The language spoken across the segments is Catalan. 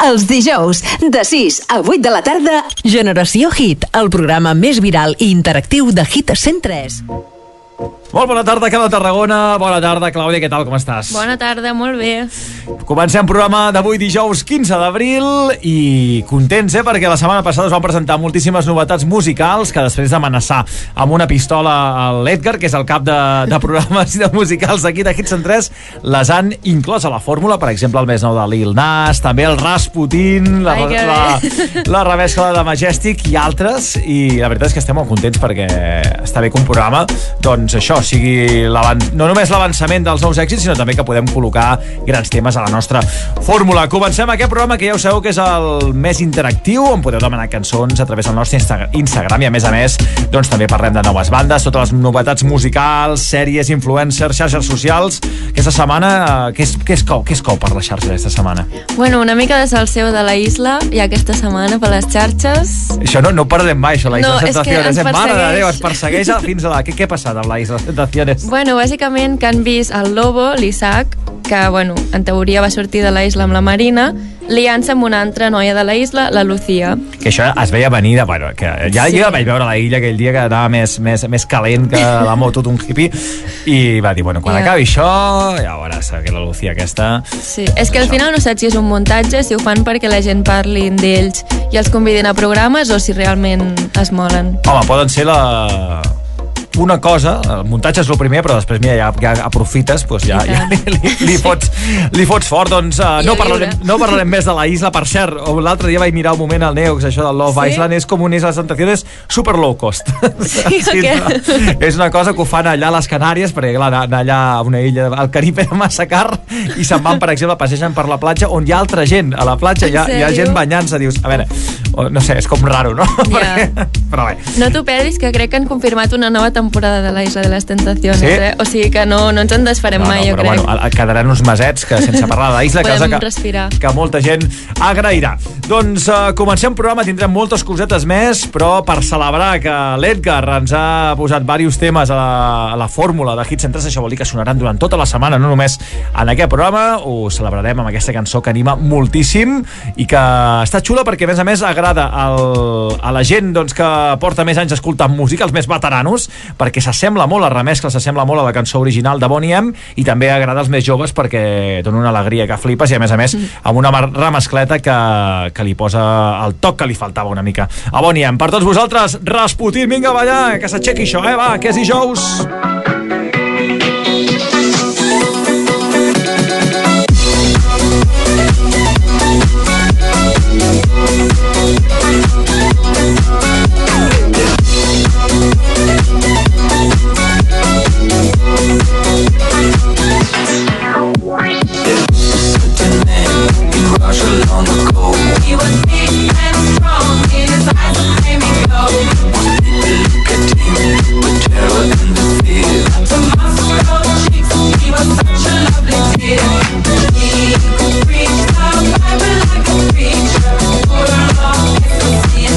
Els dijous, de 6 a 8 de la tarda, Generació Hit, el programa més viral i interactiu de Hit 103. Molt bona tarda, Cada Tarragona. Bona tarda, Clàudia, què tal, com estàs? Bona tarda, molt bé. Comencem programa d'avui dijous 15 d'abril i contents, eh? Perquè la setmana passada es van presentar moltíssimes novetats musicals que després d'amenaçar amb una pistola a l'Edgar, que és el cap de, de programes i de musicals d'aquí de Hits 3, les han inclòs a la fórmula, per exemple, el més nou de Lil Nas, també el Rasputin, la, Ai, la, la remescla de Majestic i altres, i la veritat és que estem molt contents perquè està bé que un programa, doncs això, sigui l'avan- no només l'avançament dels nous èxits, sinó també que podem col·locar grans temes a la nostra fórmula. Comencem aquest programa que ja ho sabeu que és el més interactiu, on podeu demanar cançons a través del nostre Insta Instagram i a més a més doncs també parlem de noves bandes, totes les novetats musicals, sèries, influencers, xarxes socials. Aquesta setmana, eh, què és, què és cou? Què és cou per les xarxes aquesta setmana? Bueno, una mica de salseu de la isla, i aquesta setmana per les xarxes. Això no, no parlem mai, això, la Isla No, és que ens eh? Mare de persegueix. Déu, es persegueix fins a la... Què, què ha passat amb la Isla Tentaciones? Bueno, bàsicament que han vist el Lobo, l'Isaac, que, bueno, en teoria va sortir de la isla amb la Marina, liant-se amb una altra noia de la isla, la Lucía. que això es veia venir de, bueno, que ja, Sí. jo vaig veure la illa aquell dia que anava més, més, més calent que la moto d'un hippie i va dir, bueno, quan Ja. acabi això ja veuràs que la Lucía aquesta Sí, és que al Això. final no saps si és un muntatge, si ho fan perquè la gent parlin d'ells i els convidin a programes o si realment es molen. home, poden ser la una cosa, el muntatge és el primer però després mira, ja, ja aprofites doncs ja, ja li, li, li, fots, li fots fort doncs uh, no, parlarem, no parlarem més de la isla per cert, l'altre dia vaig mirar un moment al Neox això del Love Sí? Island és com un Islas Tentaciones super low cost Sí, o què? no? és una cosa que ho fan allà a les Canàries perquè clar, anar, allà a una illa al Carib era massa car i se'n van per exemple passegen per la platja on hi ha altra gent a la platja hi ha, hi ha gent banyant-se dius, a veure, no sé, és com raro no? Perquè- però bé No t'ho perdis, que crec que han confirmat una nova temporada de la Isla de les Tentaciones, Sí? eh? O sigui que no, no ens en desfarem no, mai, no, jo però crec. bueno, quedaran uns mesets que sense parlar de la isla, cosa que, respirar. que molta gent agrairà. Doncs uh, comencem el programa, tindrem moltes cosetes més, però per celebrar que l'Edgar ens ha posat diversos temes a la, a la fórmula de Hits Centres, això vol dir que sonaran durant tota la setmana, no només en aquest programa, ho celebrarem amb aquesta cançó que anima moltíssim i que està xula perquè, a més a més, agrada al, a la gent doncs, que porta més anys escoltant música, els més veteranos, perquè s'assembla molt, la remescla s'assembla molt a la cançó original de Bonnie M i també agrada als més joves perquè dona una alegria que flipes i, a més a més, amb una remescleta que, que li posa el toc que li faltava una mica a Bonnie M. Per tots vosaltres, Rasputin, vinga a ballar, que s'aixequi això, eh, va, que és dijous.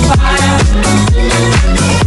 fire.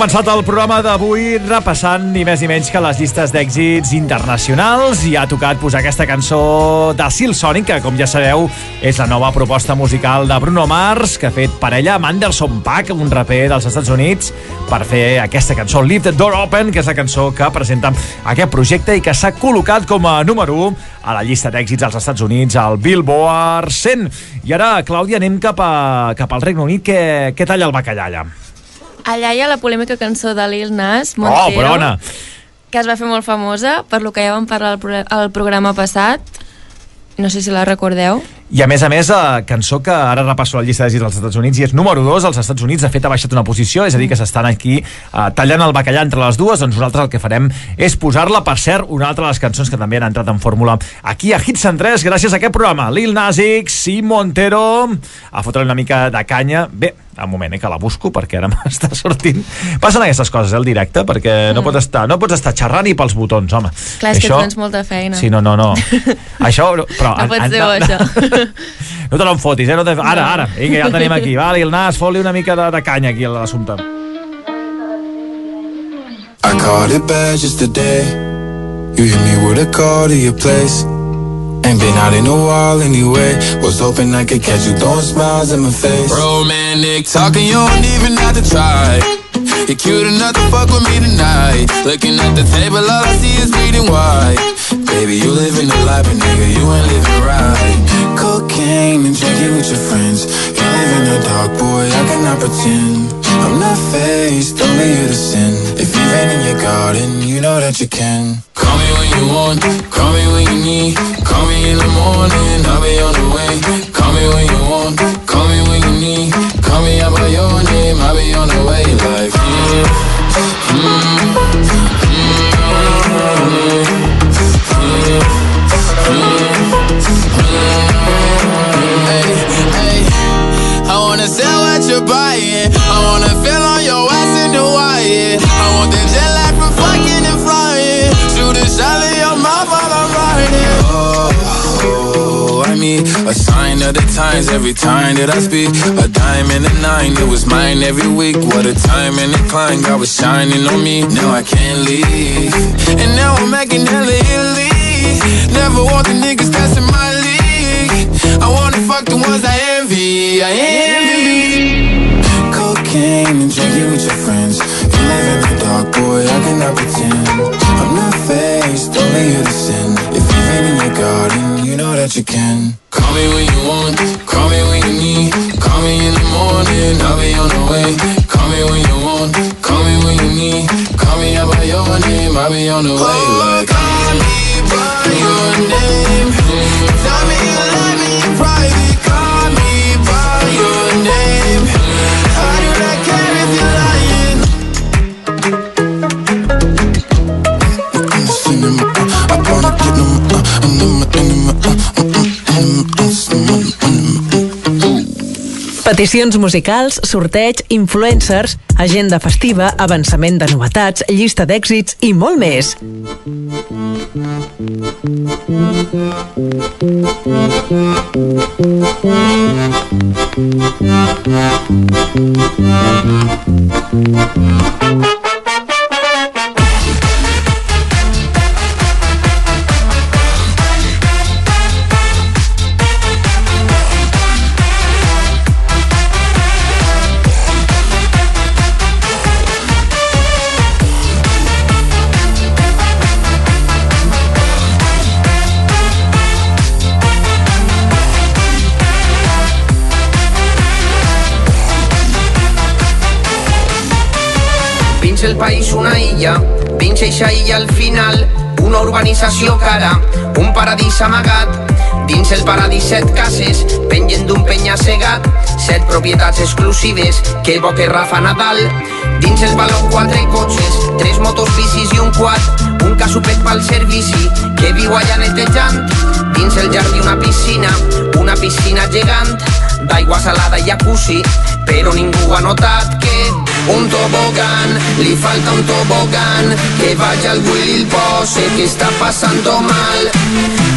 Començat el programa d'avui repassant ni més ni menys que les llistes d'èxits internacionals i ha tocat posar aquesta cançó de Sil Sonic, que com ja sabeu és la nova proposta musical de Bruno Mars, que ha fet parella amb Anderson Paak, un raper dels Estats Units, per fer aquesta cançó Leave the Door Open, que és la cançó que presenta aquest projecte i que s'ha col·locat com a número 1 a la llista d'èxits als Estats Units, al Billboard 100. I ara, Clàudia, anem cap, a, cap al Regne Unit. Què, què talla el bacallà allà? Allà hi ha la polèmica cançó de Lil Nas, Oh, Montero, però Ona! que es va fer molt famosa, per lo que ja vam parlar al, pro al programa passat. No sé si la recordeu. I a més a més, la cançó que ara repasso la llista d'èxits als Estats Units i és número 2 als Estats Units, de fet ha baixat una posició, és a dir, que s'estan aquí uh, tallant el bacallà entre les dues, doncs nosaltres el que farem és posar-la, per cert, una altra de les cançons que també han entrat en fórmula aquí a Hits en 3, gràcies a aquest programa. Lil Nas X i Montero a fotre una mica de canya. Bé, un moment, eh, que la busco perquè ara m'està sortint. Passen aquestes coses, eh, al directe, perquè no, pots estar, no pots estar xerrant ni pels botons, home. Mm. Clar, és que tens molta feina. Sí, no, no, no. això... Però, No pot ser bo, això. No te l'enfotis, eh? No te... Ara, ara. Vinga, ja el tenim aquí. Va, Lil Nas, fot-li una mica de, de canya aquí a l'assumpte. I caught it bad just today. You hit me with a call to your place. Ain't been out in a while anyway. Was hoping I could catch you throwing smiles in my face. Romantic talking, you don't even have to try. You're cute enough to fuck with me tonight. Looking at the table, all I see is bleeding white. Baby, you living the life, but nigga, you ain't living right. Cocaine and drinking with your friends. You live in the dark, boy, I cannot pretend. I'm not faced, only you to sin. If you've been in your garden, you know that you can. Call me when you want, call me when you need. Call me in the morning, I'll be on the way. Call me when you want, Call me out by your name, I'll be on the way like. mm, Hey, hey, I wanna sell what you're buying. I wanna feel times every time that I speak. A dime and a nine, it was mine every week. What a time and a climb, God was shining on me. Now I can't leave. And now I'm making hella Italy. Never want the niggas in my league. I wanna fuck the ones I envy. I envy. Cocaine and drinking with your friends. You live in the dark, boy, I cannot pretend. I'm not faced, only here to sin. If you've in your garden, you know that you can. Me when you want, call me when you need. Call me in the morning, I'll be on the way. Call me when you want, call me when you need. Call me out by your name, I'll be on the way. Like, call me by your name. Tell Peticions musicals, sorteig, influencers, agenda festiva, avançament de novetats, llista d'èxits i molt més. Dins al final, una urbanització cara, un paradís amagat. Dins el paradís set cases, pengen d'un penya-segat, set propietats exclusives, que bo que Rafa Nadal. Dins el baló quatre cotxes, tres motos bicis i un quad, un casupet pel servici, que viu allà netejant. Dins el jardí una piscina, una piscina gegant, d'aigua salada i jacuzzi, però ningú ha notat que un tobogán, li falta un tobogán, que vaya al Willy pose que está pasando mal.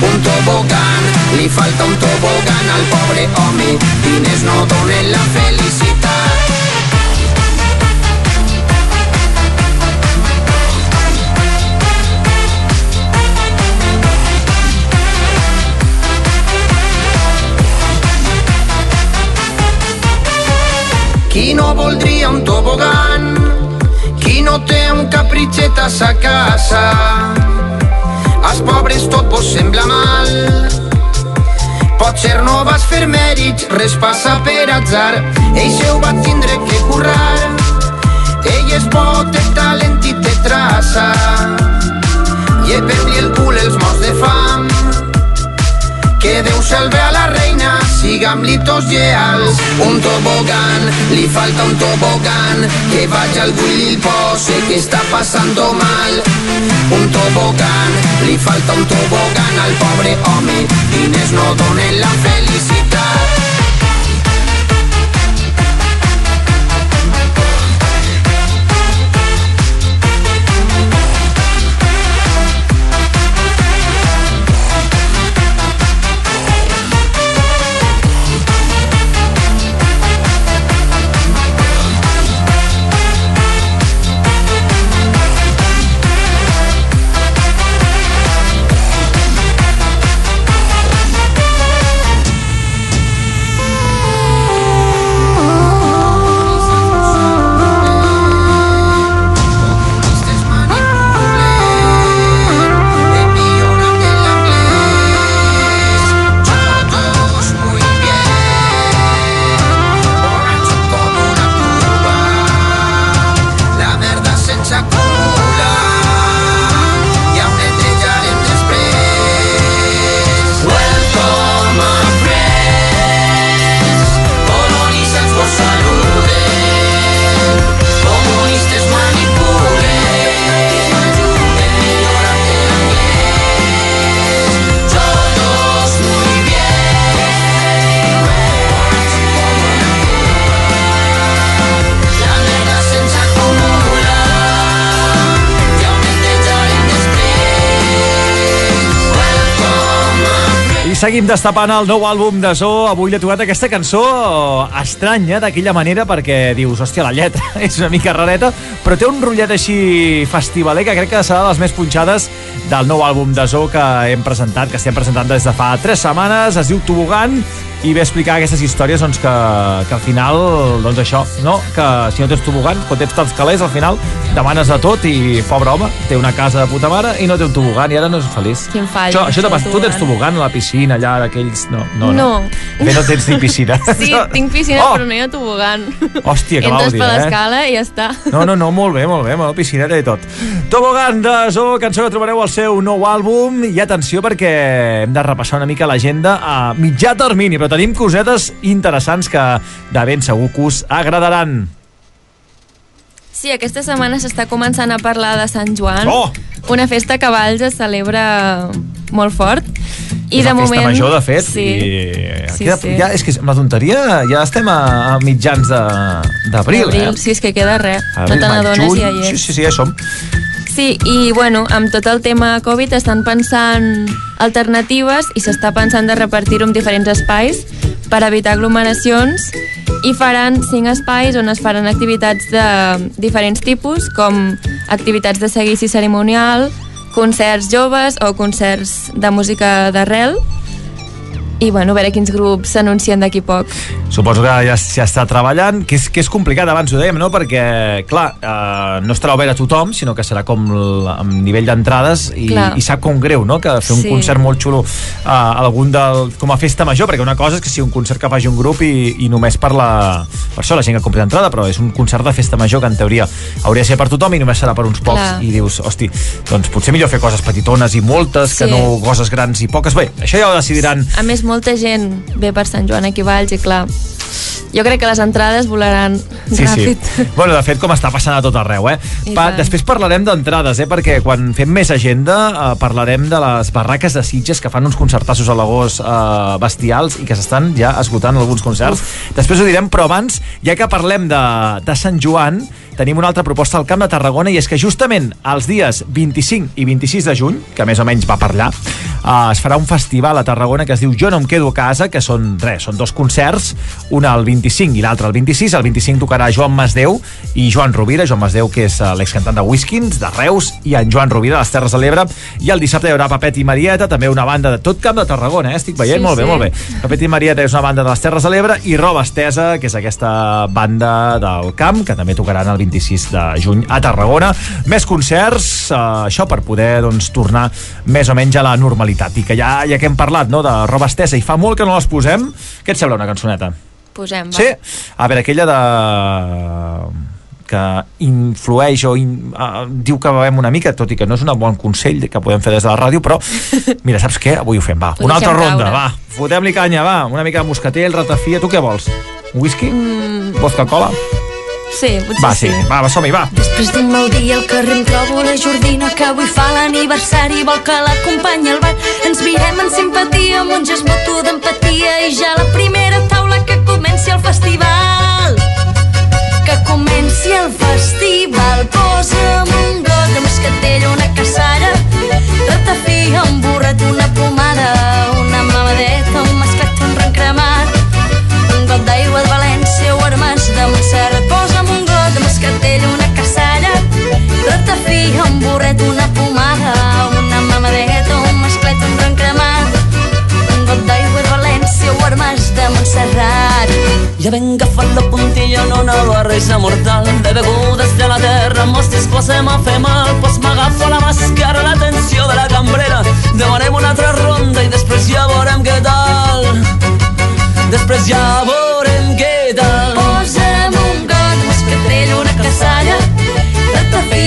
Un tobogán, li falta un tobogán al pobre home, diners no donen la felicitat. Qui no voldria un tobogán? Qui no té un capritxet a sa casa? Als pobres tot vos sembla mal. Potser no vas fer mèrits, res passa per atzar. Ell se ho va tindre que currar. Ell és bo, té talent i té traça. I per-li el cul els morts de fam. Que Déu salve a la reina, sigam-li tots lleals. Un tobogán, li falta un tobogán, que vaya al Willy y el pose que está pasando mal. Un tobogán, li falta un tobogán al pobre home, diners no donen la felicitat. Seguim destapant el nou àlbum de Zo. Avui l'he tocat aquesta cançó estranya d'aquella manera perquè dius, hòstia, la lletra és una mica rareta, però té un rotllet així festivaler que crec que serà de les més punxades del nou àlbum de Zo que hem presentat, que estem presentant des de fa 3 setmanes. Es diu Tobogan i ve a explicar aquestes històries doncs, que, que al final, doncs això, no? que si no tens tobogan, quan tens tants calés, al final demanes de tot i, pobre home, té una casa de puta mare i no té un tobogan i ara no és feliç. Quin fall, Això, això això te passa. Tu tens tobogan. a la piscina, allà, d'aquells... No, no, no. No. Bé, no tens ni piscina. Sí, tinc piscina, oh, però no hi ha tobogan. Hòstia, que Entres per eh? l'escala i ja està. No, no, no, molt bé, molt bé, molt piscineta i tot. Tobogan de Zo, cançó que trobareu al seu nou àlbum. I atenció perquè hem de repassar una mica l'agenda a mitjà termini, però tenim cosetes interessants que de ben segur que us agradaran. Sí, aquesta setmana s'està començant a parlar de Sant Joan. Oh! Una festa que Valls es celebra molt fort. I és de la moment... major, de fet. Sí. I Sí, queda, sí. Ja, és que amb la tonteria ja estem a, a mitjans de- d'abril, eh? Sí, és que queda res. Abril, no te n'adones i ja hi Sí, és. sí, sí, ja hi som. Sí, i bueno, amb tot el tema Covid estan pensant alternatives i s'està pensant de repartir-ho en diferents espais per evitar aglomeracions i faran cinc espais on es faran activitats de diferents tipus, com activitats de seguici cerimonial, concerts joves o concerts de música d'arrel i bueno, a veure quins grups s'anuncien d'aquí poc. Suposo que ja està treballant, que és, que és complicat, abans ho dèiem, no? Perquè, clar, eh, no estarà obert a tothom, sinó que serà com l, amb nivell d'entrades i, Clar. i sap com greu, no?, que fer un Sí. concert molt xulo eh, algun del, com a festa major, perquè una cosa és que sigui un concert que faci un grup i, i només per la... Per això la gent que compra entrada, però és un concert de festa major que en teoria hauria de ser per tothom i només serà per uns pocs. Clar. I dius, hosti, doncs potser millor fer coses petitones i moltes que Sí. no coses grans i poques. Bé, això ja ho decidiran A més, molta gent ve per Sant Joan aquí a Valls i clar, jo crec que les entrades volaran Sí, ràpid. sí. Bueno, de fet, com està passant a tot arreu, eh? I Pa, tant. després parlarem d'entrades, eh? Perquè quan fem més agenda eh, parlarem de les barraques de Sitges que fan uns concertassos a l'agost eh, bestials i que s'estan ja esgotant alguns concerts. Després ho direm, però abans, ja que parlem de, de Sant Joan, tenim una altra proposta al Camp de Tarragona i és que justament els dies 25 i 26 de juny, que més o menys va allà, eh, es farà un festival a Tarragona que es diu Jo no em quedo a casa, que són res, són dos concerts, un al 25 i l'altre al 26. El 25 tocarà Joan Masdeu i Joan Rovira, Joan Masdeu que és eh, l'excantant de Whiskins, de Reus, i en Joan Rovira, de les Terres de l'Ebre, i el dissabte hi haurà Papet i Marieta, també una banda de tot Camp de Tarragona, eh? estic veient, Sí, molt bé, sí. molt bé. Papet i Marieta és una banda de les Terres de l'Ebre i Roba Estesa, que és aquesta banda del camp, que també tocaran el 26 de juny a Tarragona. Més concerts, eh, això per poder doncs, tornar més o menys a la normalitat. I que ja, ja que hem parlat no, de Roba Estesa i fa molt que no les posem, què et sembla una cançoneta? Posem, va. Sí? A veure, aquella de que influeix o in, uh, diu que bevem una mica, tot i que no és un bon consell que podem fer des de la ràdio, però mira, saps què? Avui ho fem, va. Ho Una altra ronda, caure. va. Fotem-li canya, va. Una mica de moscatell, ratafia. Tu què vols? Un whisky? Mm. Vodka cola? Sí, potser Va, sí. Va, va, som-hi, va. Després d'un mal dia al carrer em trobo la Jordina que avui fa l'aniversari vol que l'acompanyi al ball. Ens mirem en simpatia amb un gest mutu d'empatia i ja la primera taula que comenci el festival. Que comenci el festival, posa'm un got de moscatell, una caçalla, ratafia, un burret, una pomada, una mamadeta, un masclet, un rencremat, un got d'aigua de València o armes de Montserrat. Ratafia, un burret, una pomada, una mamadeta, un masclet, un rencremat, un got d'aigua de València o armes de Montserrat. Ja ben agafat la puntilla en una barreja mortal de begudes de la terra, mos disposem a fer mal, pues m'agafo la màscara, l'atenció de la cambrera, demanem una altra ronda i després ja veurem què tal. Després ja veurem què tal.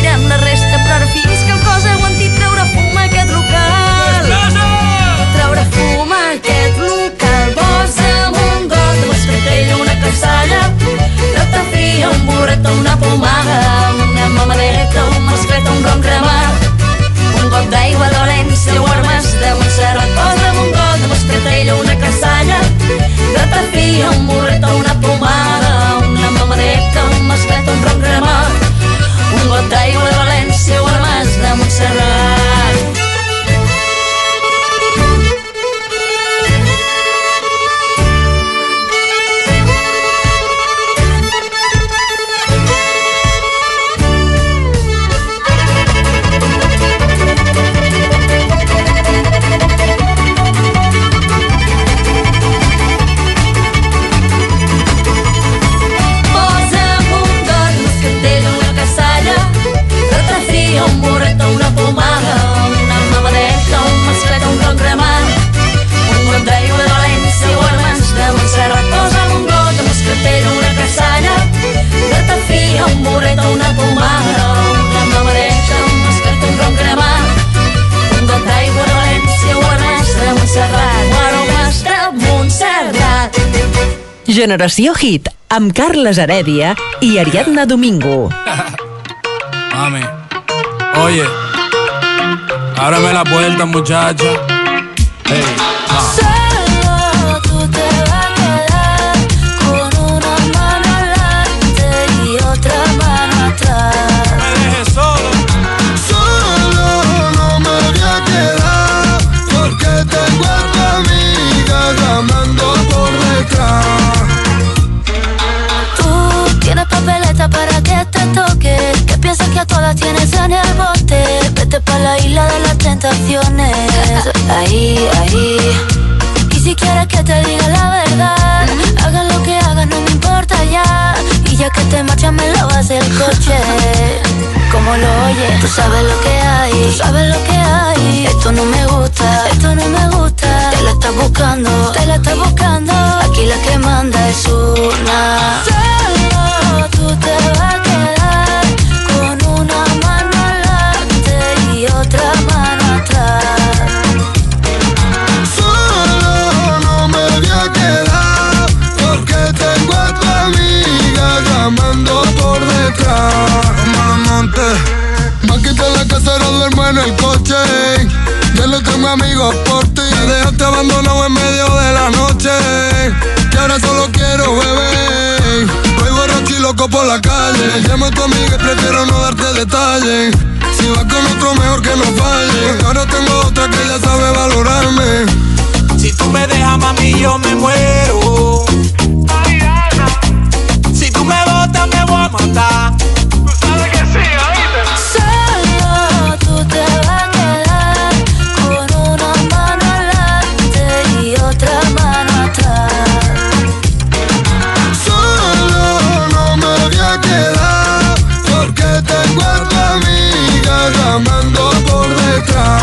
repartirem la resta, però fins que el cos aguanti treure fum a aquest local. Treure fum a aquest local. Vols amb un got, un escartell, una calçalla, rata fria, un burreto, una pomada, una mamadeta, un masclet, un ron cremat, un got d'aigua dolent, si ho armes de Montserrat. Vols un got, de escartell, una cassalla, rata fria, un burreto, una pomada, una mamadeta, un mascret un ron cremat, de València o el mas de Montserrat. Ratafia, un burret o una pomada, una mamadeta, un masclet o un ron cremat, un got d'aigua de València o mas de Montserrat. O mas de Montserrat. Generació Hit, amb Carles Heredia i Ariadna Domingo. Mami, oye, ábrame la puerta, muchacha. Hey, Todas tienes en el bote. Vete pa' la isla de las tentaciones. Ahí, ahí. Y si quieres que te diga la verdad, hagan lo que hagan, no me importa ya. Y ya que te marchas, me lavas el coche. Como lo oyes, tú sabes lo que hay, tú sabes lo que hay. Esto no me gusta, esto no me gusta. Te la estás buscando, te la estás buscando. Aquí la que manda es una. Solo tú te vas Más que en la casa no duermo en el coche. Ya no tengo amigos por ti. Me dejaste abandonado en medio de la noche. Y ahora solo quiero beber. Voy borracho y loco por la calle. Llamo a tu amiga y prefiero no darte detalles. Si vas con otro, mejor que no falle. Porque ahora tengo otra que ya sabe valorarme. Si tú me dejas, mami, yo me muero. Si tú me botas, me voy a matar. Llamando por detrás.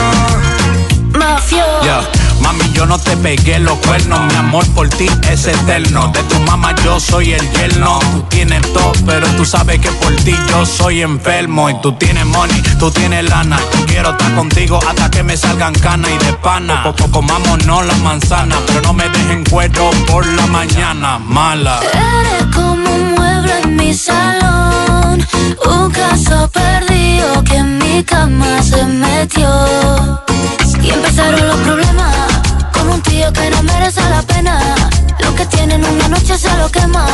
Mafio. Yeah. Mami, yo no te pegué los cuernos. Mi amor por ti es eterno. De tu mamá yo soy el yerno. Tú tienes todo, pero tú sabes que por ti yo soy enfermo. Y tú tienes money, tú tienes lana. Yo quiero estar contigo hasta que me salgan canas y de pana. Poco comámonos la manzana, pero no me dejen cuero por la mañana. Mala. Eres como un caso perdido que en mi cama se metió. Y empezaron los problemas con un tío que no merece la pena. Lo que tienen una noche se lo quema.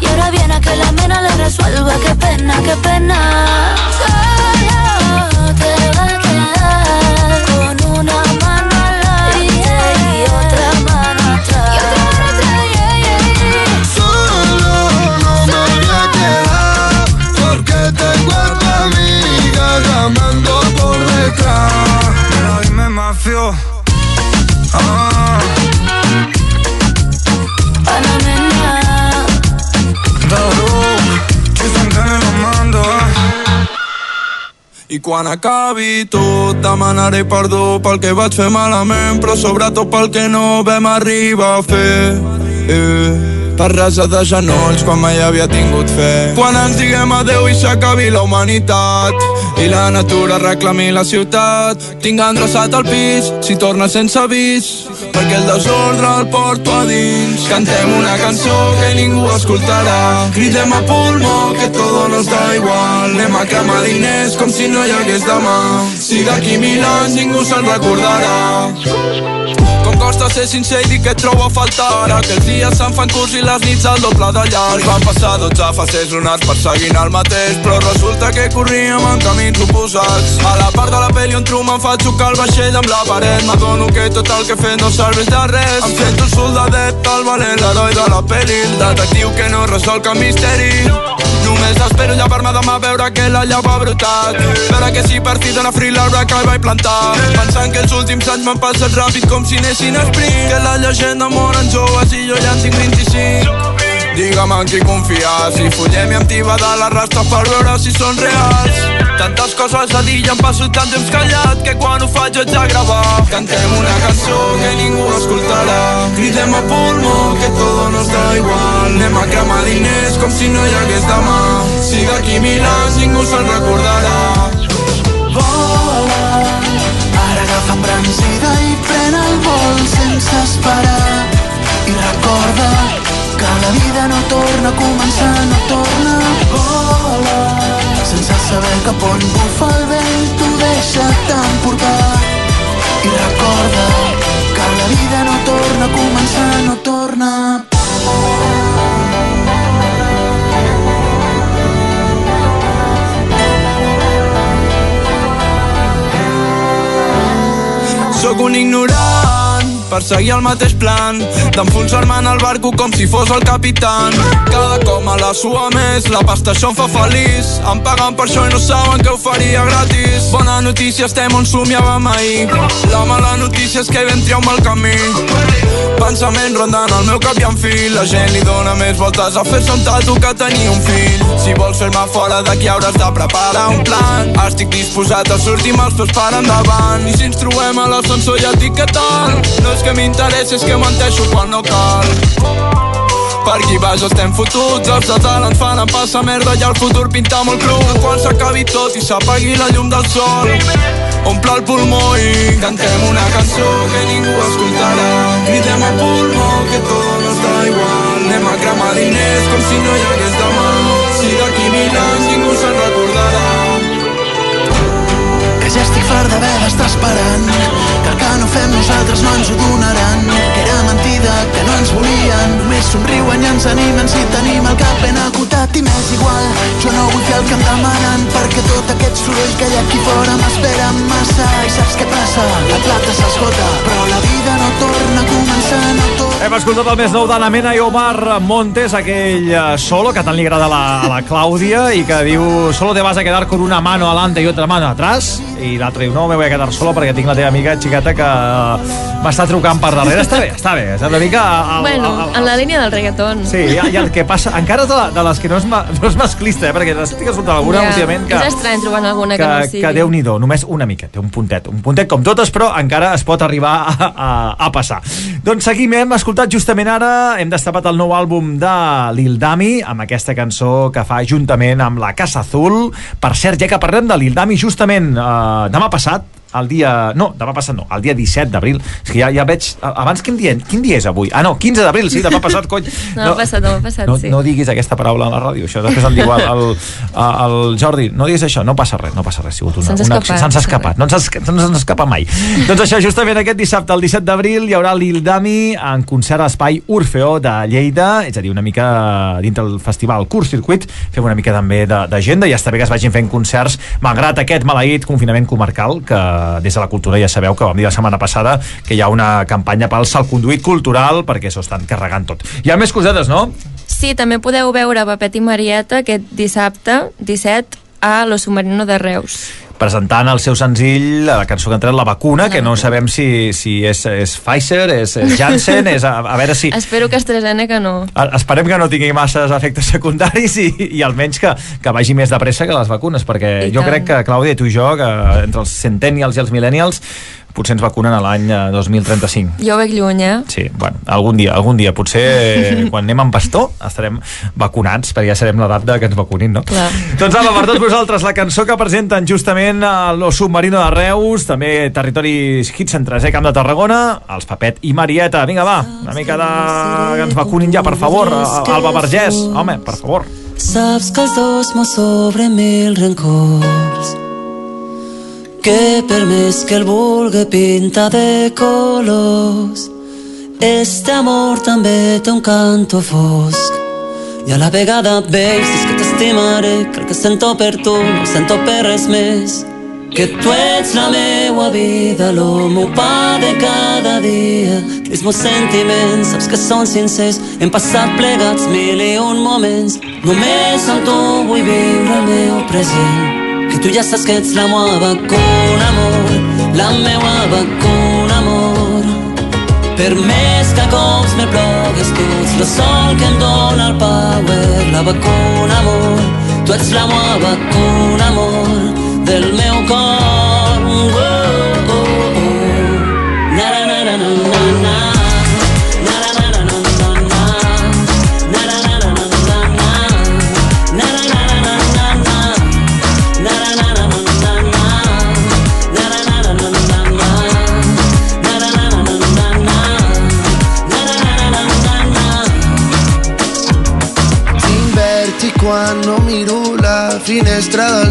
Y ahora viene a que la mena le resuelva. Qué pena, qué pena. Solo te va a quedar con una mafio. Ah, Panamena. I quan acabi tot demanaré perdó pel que vaig fer malament però sobretot pel que no vam arribar a fer eh. Per rasa de genolls quan mai havia tingut fe. Quan ens diguem adeu i s'acabi la humanitat I la natura reclami la ciutat Tinc endreçat el pis si torna sense avís Perquè el desordre el porto a dins. Cantem una cançó que ningú escoltarà. Cridem a pulmó que todo nos da igual. Anem a cremar diners com si no hi hagués demà. Si d'aquí mil anys ningú se'n recordarà costa ser sincer i dir que et trobo a faltar. Ara que els dies se'n fan curts i les nits al doble de llarg. Van passar 12 fases lunars perseguint el mateix, però resulta que corríem en camins oposats. A la part de la pel·li on Truman fa xocar el vaixell amb la paret. M'adono que tot el que he fet no serveix de res. Em sento el soldadet, el valent, l'heroi de la pel·li. El detectiu que no resol cap misteri. Només espero llevar-me demà a veure que la llau ha brotat. Veure que si partit de la thriller que vaig plantar. Pensant que els últims anys m'han passat ràpid com si anessin a sprint. Que la llegenda moren joves i jo ja en tinc 25. Digue'm en qui confiar Si follem i em tiba de les rastres per veure si són reals Tantes coses a dir i em passo tant temps callat Que quan ho faig haig de gravar. Cantem una cançó que ningú escoltarà. Cridem a pulmó que todo nos da igual. Anem a cremar diners com si no hi hagués demà. Si d'aquí mil anys ningú se'n recordarà. Vola, ara agafa embranzida i pren el vol sense esperar. I recorda que la vida no torna a començar, no torna. Vola, saber cap on bufa el vent, tu deixa't emportar. I recorda que la vida no torna a començar, no torna. Sóc un ignorant per seguir el mateix plan d'enfonsar-me en el barco com si fos el capitán. Cada com a la sua més la pasta això em fa feliç. Em paguen per això i no saben que ho faria gratis. Bona notícia estem on somiàvem ahir. La mala notícia és que vam triar un mal camí. Pensament rondant el meu cap i en fil la gent li dona més voltes a fer-se un tatu que tenir un fill. Si vols fer-me fora d'aquí hauràs de preparar un plan. Estic disposat a sortir amb els peus per endavant. I si ens trobem a l'ascensor ja et dic què tal. No és que m'interessi, és que menteixo quan no cal per aquí baix estem fotuts, els de dalt ens fan passar merda i el futur pinta molt cru. Quan s'acabi tot i s'apagui la llum del sol, omple el pulmó i cantem una cançó que ningú escoltarà. Cridem a pulmó que todo nos da igual, anem a cremar diners com si no hi hagués demà. Estic fart d'haver d'estar esperant Que el que no fem nosaltres no ens ho donaran. Que era mentida, que no ens volien Només somriuen i ens animen si tenim el cap ben acotat. I m'és igual Jo no vull fer el que em demanen Perquè tot aquest soroll que hi ha aquí fora m'espera massa. I saps què passa? La plata s'esgota Però la vida no torna a començar, no torna Hem escoltat el més nou d'Anna Mena i Omar Montes, aquell eh, solo que tant li agrada a la, a la Clàudia i que diu, solo te vas a quedar con una mano adelante y otra mano atrás i l'altre diu, no, me voy a quedar solo perquè tinc la teva amiga xiqueta que eh, m'està trucant per darrere. Està bé, està bé, és una mica... El, Bueno, en la línia del reggaeton. Sí, i, i el que passa, encara de, de les que no és, ma, no és masclista, eh, perquè estic escoltant alguna Ja, últimament que, És estrany trobant alguna que, que, no sigui. que Déu-n'hi-do, només una mica, té un puntet, un puntet com totes, però encara es pot arribar a, a, a passar. Doncs seguim, hem escoltat justament ara, hem destapat el nou àlbum de Lil Dami, amb aquesta cançó que fa juntament amb la Casa Azul. Per cert, ja que parlem de Lil Dami, justament eh, demà passat, el dia... No, demà passat no, el dia 17 d'abril. És que ja, ja veig... Abans quin dia, quin dia és avui? Ah, no, 15 d'abril, sí, demà passat, cony. Demà passat, demà passat, no, sí. no diguis aquesta paraula a la ràdio, això després el diu el, el, el Jordi, no diguis això, no passa res, no passa res, ha sigut una, Se'ns una escapat, se'ns escapat, no ens, no ens escapa mai. doncs això, justament aquest dissabte, el 17 d'abril, hi haurà Lil Dami en concert a l'espai Orfeó de Lleida, és a dir, una mica dintre del festival Curs Circuit, fem una mica també d'agenda, i ja està bé que es vagin fent concerts, malgrat aquest maleït confinament comarcal, que des de la cultura ja sabeu que vam dir la setmana passada que hi ha una campanya pel salconduit cultural perquè s'ho estan carregant tot. Hi ha més cosetes, no? Sí, també podeu veure Papet i Marieta aquest dissabte, 17, a Lo Submarino de Reus. Presentant el seu senzill, la cançó que ha entrat, La vacuna, que no sabem si, si és, és Pfizer, és, és Janssen, és a, a veure si... Espero que AstraZeneca no. a- Esperem que no tingui masses efectes secundaris i, i almenys que, que vagi més de pressa que les vacunes, perquè I jo tant. crec que, Clàudia, tu i jo, que entre els centennials i els millennials, potser ens vacunen a l'any eh, 2035. Jo ho veig lluny, eh? Sí, bueno, algun dia, algun dia. Potser eh, quan anem amb bastó estarem vacunats, perquè ja serem l'edat de que ens vacunin, no? Clar. Doncs ara, per tots vosaltres, la cançó que presenten justament a Lo Submarino de Reus, també territoris hits centres, eh? Camp de Tarragona, els Papet i Marieta. Vinga, va, una mica de... que ens vacunin ja, per favor. Alba Vergés, home, per favor. Saps que els dos mos sobre mil rencors que per més que el vulgui pintar de colors este amor també té un canto fosc. I a la vegada veus és que t'estimaré, el que sento per tu no sento per res més. Que tu ets la meua vida, meu pa de cada dia. Els meus sentiments, saps que són sincers, hem passat plegats mil i un moments. Només amb tu vull viure el meu present. Que tu ja saps que ets la meua vacuna, amor, la meua vacuna, amor. Per més que cops me plogues tu ets el sol que em dóna el power, la vacuna, amor. Tu ets la meua vacuna, amor, del meu cor. Oh, oh, oh. Na, na, na, na, na. Na,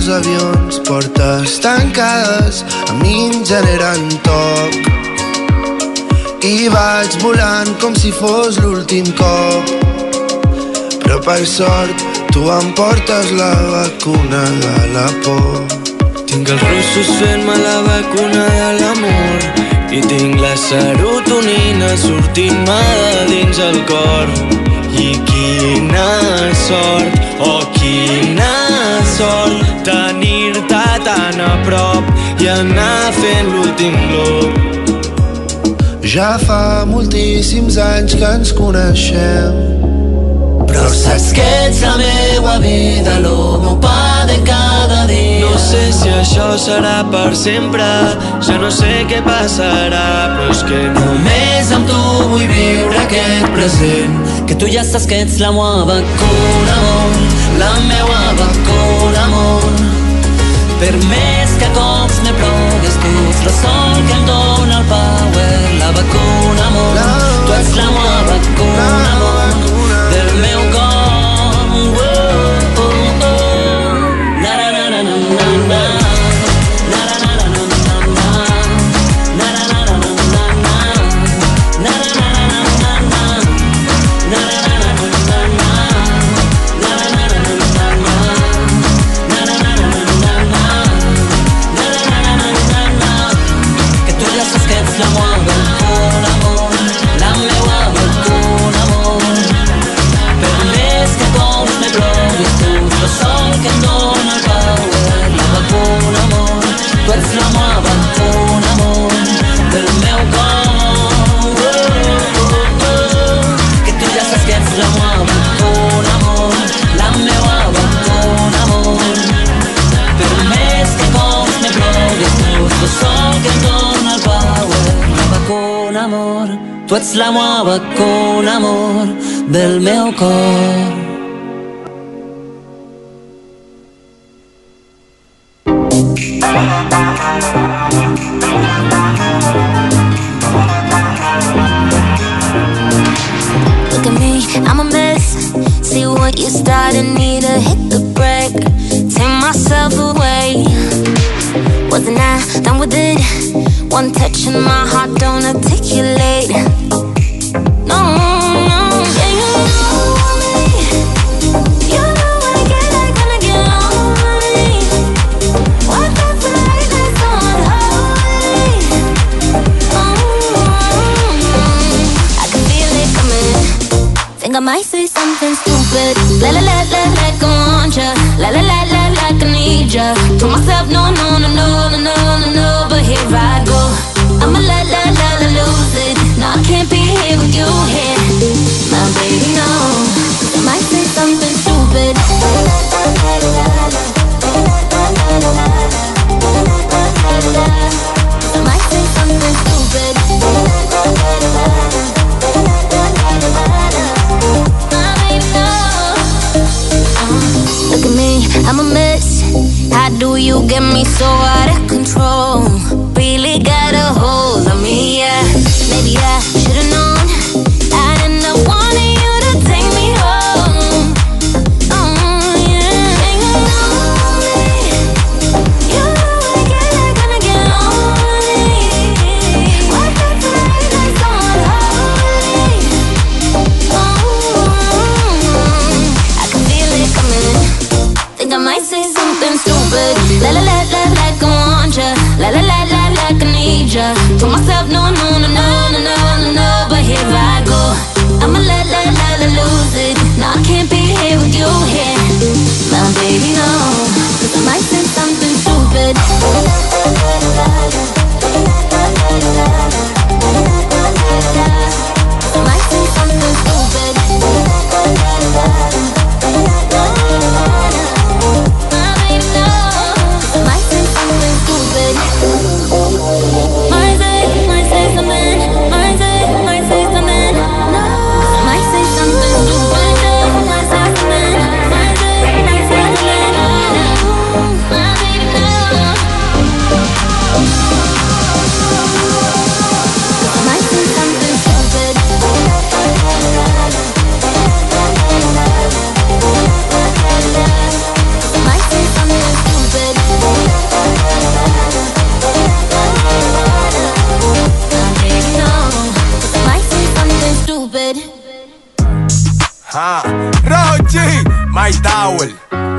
dels avions. Portes tancades a mi em generen toc. I vaig volant com si fos l'últim cop. Però per sort tu em portes la vacuna de la por. Tinc els russos fent-me la vacuna de l'amor i tinc la serotonina sortint-me de dins el cor. I quina sort, oh quina sort tenir-te tan a prop i anar fent l'últim glob. Ja fa moltíssims anys que ens coneixem. Però saps que ets la meua vida, el meu pa de cada dia. No sé si això serà per sempre, ja no sé què passarà, però és que Només amb tu vull viure aquest present Que tu ja saps que ets la meua vacuna, La meua vacuna, amor. Per més que cops me plogues tu ets el sol que em dóna el power La vacuna, amor. Tu ets la meua vacuna, amor. Del meu cor del meu cor.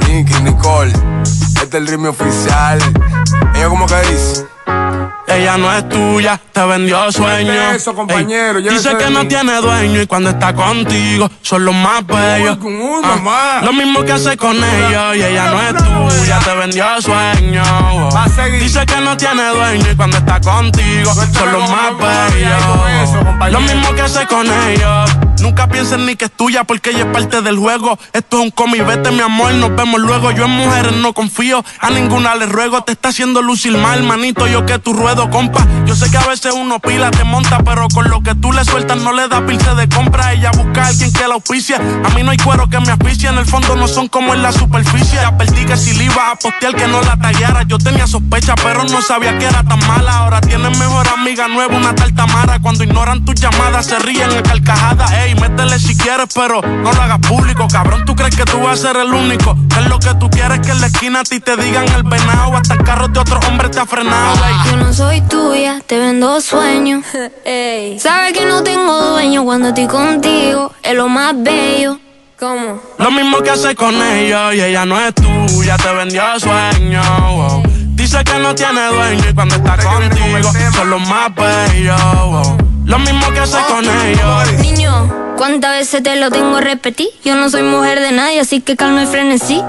Nicky, Nicole, este es el ritmo oficial. Ella como que dice. Ella no es tuya, te vendió sueño. Suelte eso, compañero, Ey, llévese dice que no tiene dueño y cuando está contigo son los más bellos. Ah. Lo mismo que hace con ellos y ella no es tuya, te vendió sueño. Dice que no tiene dueño y cuando está contigo son los más bellos. Lo mismo que hace con ellos. Nunca piensen ni que es tuya porque ella es parte del juego. Esto es un cómic, vete mi amor, nos vemos luego. Yo en mujeres no confío, a ninguna le ruego. Te está haciendo lucir mal, manito, yo que tu ruedo, compa. Yo sé que a veces uno pila, te monta, pero con lo que tú le sueltas no le da pilce de compra. Ella busca a alguien que la auspicie. A mí no hay cuero que me asfixie, en el fondo no son como en la superficie. Advertí que si le iba a postear que no la tallara. Yo tenía sospecha, pero no sabía que era tan mala. Ahora tienes mejor amiga nueva, una tal Tamara. Cuando ignoran tus llamadas, se ríen a carcajadas. Métele si quieres, pero no lo hagas público. Cabrón, tú crees que tú vas a ser el único. Que es lo que tú quieres que en la esquina a ti te digan el venado. Hasta el carro de otro hombre te ha frenado. ey. Yo no soy tuya, te vendo sueños. Sabes que no tengo dueño cuando estoy contigo, es lo más bello. ¿Cómo? Lo mismo que hace con ellos y ella no es tuya, te vendió sueño. wow. Dice que no tiene dueño y cuando está contigo son los más bellos. wow. Lo mismo que hace con ellos. Niño, ¿cuántas veces te lo tengo que repetir? Yo no soy mujer de nadie, así que calma y frenesí.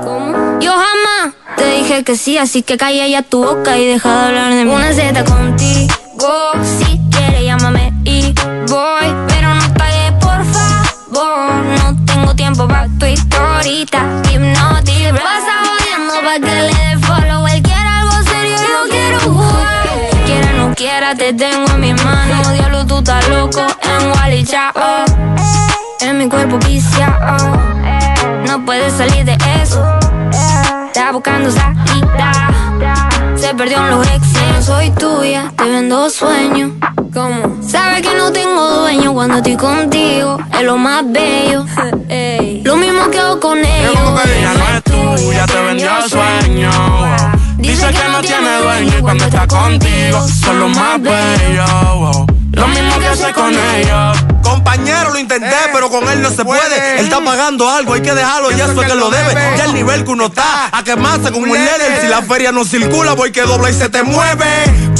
Yo jamás te dije que sí, así que calla ya tu boca y deja de hablar de mí. Una Z contigo, si quieres llámame y voy, pero no calles por favor. No tengo tiempo para tu historita, hipnotic. Pasa jodiendo pa' que le dé follow. Él quiere algo serio, yo quiero jugar. Quiera o no quiera, te tengo en mis manos. Estás loco en Wally Chao. En mi cuerpo viciado. No puedes salir de eso. Está buscando salida. Se perdió en los exes. No soy tuya, te vendo sueños. ¿Cómo? Sabes que no tengo dueño cuando estoy contigo. Es lo más bello. Lo mismo que hago con ellos. Ella no es tuya, te vendió sueño. Dice que no tiene dueño y cuando está contigo son los más bellos. Lo mismo que hace con ellos. Compañero, lo intenté, pero con él no se puede. Él está pagando algo, hay que dejarlo, ya eso es que lo debe. Ya el nivel que uno está, a quemarse como un líder. Si la feria no circula, voy que dobla y se te mueve.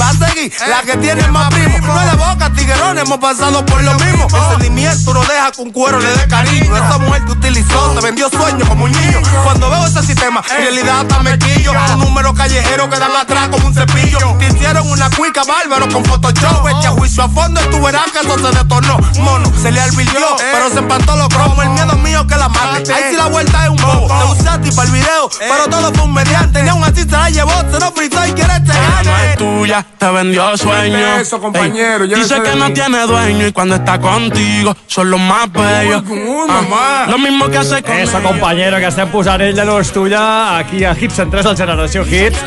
Va a seguir la que tiene más primo. No es de boca, tiguerón, hemos pasado por lo mismo. El sentimiento no deja que un cuero le dé cariño. Esa mujer te utilizó, te vendió sueños como un niño. Cuando veo ese sistema, en realidad hasta me quillo. Un número callejero que dan atrás como un cepillo. Te hicieron una cuica bárbaro con Photoshop. Echa juicio a fondo y tú verás que eso se detornó. Mono, se le advirtió, pero se empantó los cromos. El miedo mío que la mate. Ahí sí la vuelta es un bobo. Te usé a ti para el video, pero todo fue un mediante. Ni aún así se la llevó, se lo fritó y quiere este Ella no es tuya, te vendió sueño. eso, compañero, Ey, llévese dice de que no mí. tiene dueño y cuando está contigo son los más bellos. Ah, lo mismo que hace con Esa ellos. companyera que estem posant, ella no és tuya, aquí a Hits Centrals del Generació Hits,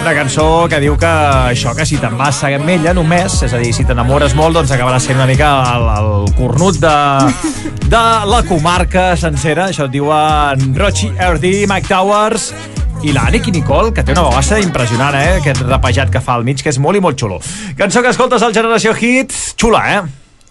una cançó que diu que això, que si te'n vas amb ella només, és a dir, si t'enamores molt, doncs acabaràs sent una mica el, el cornut de, de la comarca sencera, això et diuen Rochi, Erdi, Mike Towers i la Nicky Nicole, que té una bogassa impressionant, eh? Aquest rapejat que fa al mig, que és molt i molt xulo. Cançó que escoltes al Generació Hits, xula, eh?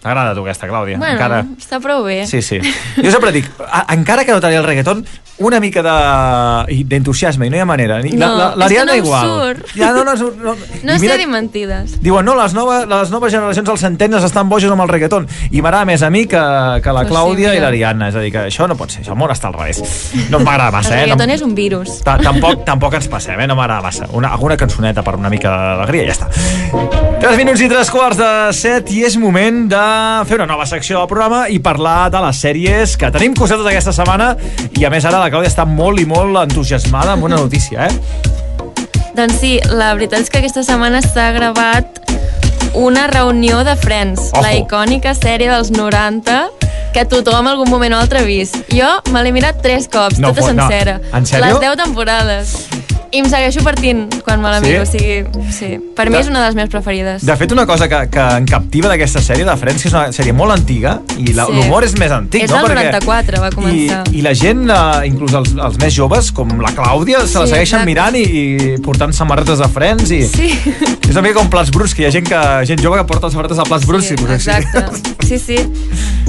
T'agrada tu aquesta, Clàudia? Bueno, Encara... està prou bé. Sí, sí. Jo sempre dic, encara que no t'agradi el reggaeton, una mica de- i d'entusiasme, i no hi ha manera. No, la- la- és que L'Ariana no igual. surt. Ja, no, no, no, no. No I sé mira- dir mentides. Diuen, no, les noves, les noves generacions, els centennes, estan bojos amb el reggaeton. I m'agrada més a mi que, que la Pues sí, Clàudia i mira. l'Ariadna. És a dir, que això no pot ser, això el món està al revés. No m'agrada El massa, eh? reggaeton No, és un virus. Ta- tampoc, tampoc ens passem, eh? No m'agrada massa. Una, alguna cançoneta per una mica d'alegria i ja està. 3 minuts i 3 quarts de 7 i és moment de fer una nova secció del programa i parlar de les sèries que tenim cosetes aquesta setmana i a més ara la Clàudia està molt i molt entusiasmada amb una notícia, eh? Doncs sí, la veritat és que aquesta setmana s'ha gravat una reunió de Friends, Ojo. la icònica sèrie dels 90 que tothom algun moment o altre ha vist. Jo me l'he mirat tres cops, No, tota fo- no. sencera. En sèrio? Les 10 temporades. I em segueixo partint quan me la Sí? miro, o sigui, sí. Per mi és una de les meves preferides. De fet, una cosa que, que em captiva d'aquesta sèrie de Friends, que és una sèrie molt antiga, i la- Sí. l'humor és més antic, És no? del 94, va començar. I, i la gent, eh, inclús els, els més joves, com la Clàudia, se la Sí, segueixen exacte. mirant i, i portant samarretes de Friends. I... Sí. És una mica com plats bruts, que hi ha gent, que, gent jove que porta samarretes de plats bruts. i, pues, Exacte, sí, sí.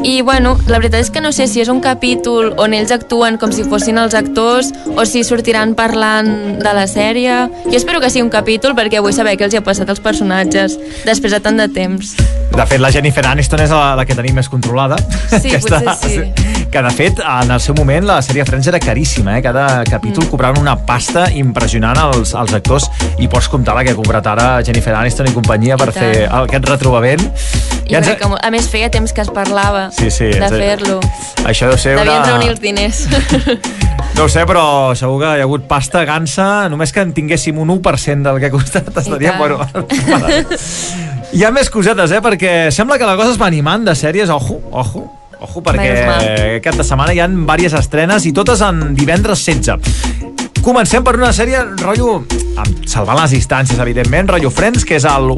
I, bueno, la veritat és que no sé si és un capítol on ells actuen com si fossin els actors o si sortiran parlant de la sèrie. Jo espero que sigui un capítol perquè vull saber què els hi ha passat als personatges després de tant de temps. De fet, la Jennifer Aniston és la, la que tenim més controlada. Sí, potser sí. Que, de fet, en el seu moment, la sèrie Friends era caríssima, eh? Cada capítol mm. cobraven una pasta impressionant als, als actors i pots comptar la que ha cobrat ara Jennifer Aniston i companyia per tant. fer aquest retrobament. I ja ens... que, a més feia temps que es parlava Sí, sí, de fer-lo. Això deu ser Devien una... reunir els diners. No ho sé, però segur que hi ha hagut pasta gansa, només que en tinguéssim un 1% del que ha costat, estaríem... Bueno, hi ha més cosetes, eh? Perquè sembla que la cosa es va animant de sèries, ojo, ojo, ojo, perquè Menys mal. aquest de setmana hi han diverses estrenes i totes en divendres 16. Comencem per una sèrie, rotllo, amb- salvant les distàncies, evidentment, rotllo Friends, que és el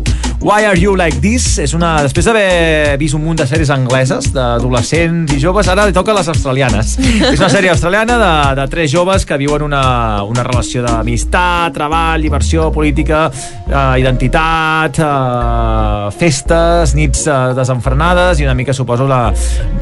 Why Are You Like This? És una, després d'haver vist un munt de sèries angleses, d'adolescents i joves, ara li toca les australianes. és una sèrie australiana de, de tres joves que viuen una, una relació d'amistat, treball, diversió, política, eh, identitat, eh, festes, nits eh, desenfrenades i una mica, suposo, la,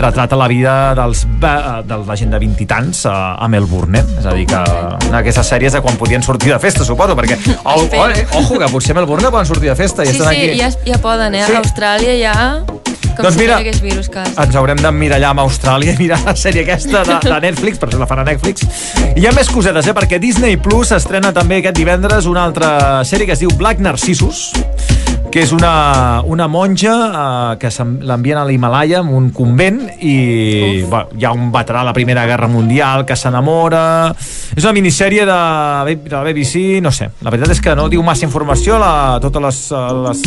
retrata la vida dels, eh, de la gent de 20 i tants eh, a Melbourne, eh? És a dir, que una d'aquestes sèries de quan podien sortir de festa, suposo, perquè, oh, oh, eh, ojo, que potser a Melbourne poden sortir de festa i Sí, estan sí, ja, ja poden, eh? Sí. A Austràlia ja... Com Doncs si mira, no virus cas. ens haurem d'emmirallar amb Austràlia i mirar la sèrie aquesta de, de Netflix, per això la fan a Netflix. I hi ha més cosetes, eh? perquè Disney Plus estrena també aquest divendres una altra sèrie que es diu Black Narcissus, que és una, una monja eh, que l'envien a l'Himalaya en un convent i bueno, hi ha un veterà de la Primera Guerra Mundial que s'enamora. És una minissèrie de, de la BBC no sé, la veritat és que no diu massa informació la, totes les, eh, les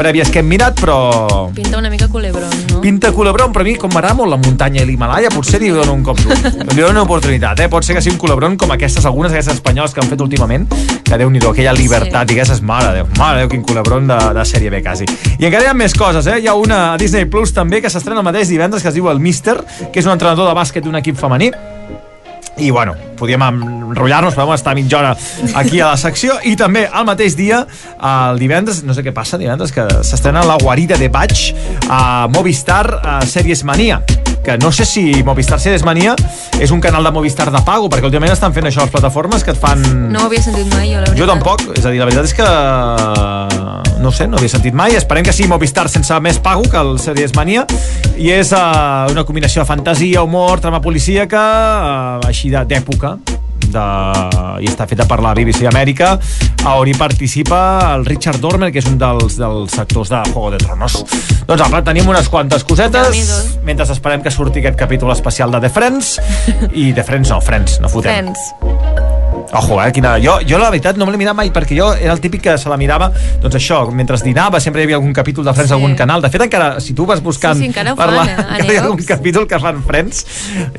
prèvies que hem mirat però Pinta una mica culebron, no? Pinta culebron, però a mi, com m'agrada molt la muntanya i l'Himalaya, potser li dono un cop d'ull. Li dono una oportunitat, eh? Pot ser que sigui un culebron com aquestes, algunes d'aquestes espanyoles que han fet últimament, que déu nhi aquella libertat sí. i aquestes, mare de Déu, mare de Déu, quin culebron de, de sèrie B, quasi. I encara hi ha més coses, eh? Hi ha una a Disney Plus també que s'estrena el mateix divendres, que es diu El Mister, que és un entrenador de bàsquet d'un equip femení, i bueno, podíem enrotllar-nos, podem estar mitja hora aquí a la secció. I també al mateix dia, el divendres no sé què passa divendres, que s'estrena La guarida de Batch a Movistar a Sèries Mania que no sé si Movistar Sèries Mania és un canal de Movistar de pago, perquè últimament estan fent això les plataformes que et fan... No ho havia sentit mai, jo, la veritat. Jo tampoc, és a dir, la veritat és que no sé, no havia sentit mai. Esperem que sigui Movistar sense més pago que el Sèries Mania i és uh, una combinació de fantasia, humor, trama policíaca uh, així d'època de... i està feta per la BBC Amèrica on hi participa el Richard Dormer que és un dels, dels actors de Juego de Tronos. Doncs apa, tenim unes quantes cosetes mentre esperem que surti aquest capítol especial de The Friends. I The Friends no, Friends, no fotem. Friends. Ojo, eh, quina... Jo, jo la veritat no me l'he mirat mai perquè jo era el típic que se la mirava doncs això, mentre dinava sempre hi havia algun capítol de Friends Sí. algun canal de fet encara, si tu vas buscant Sí, sí, encara ho per la, fan, eh, encara hi ha algun capítol que fan Friends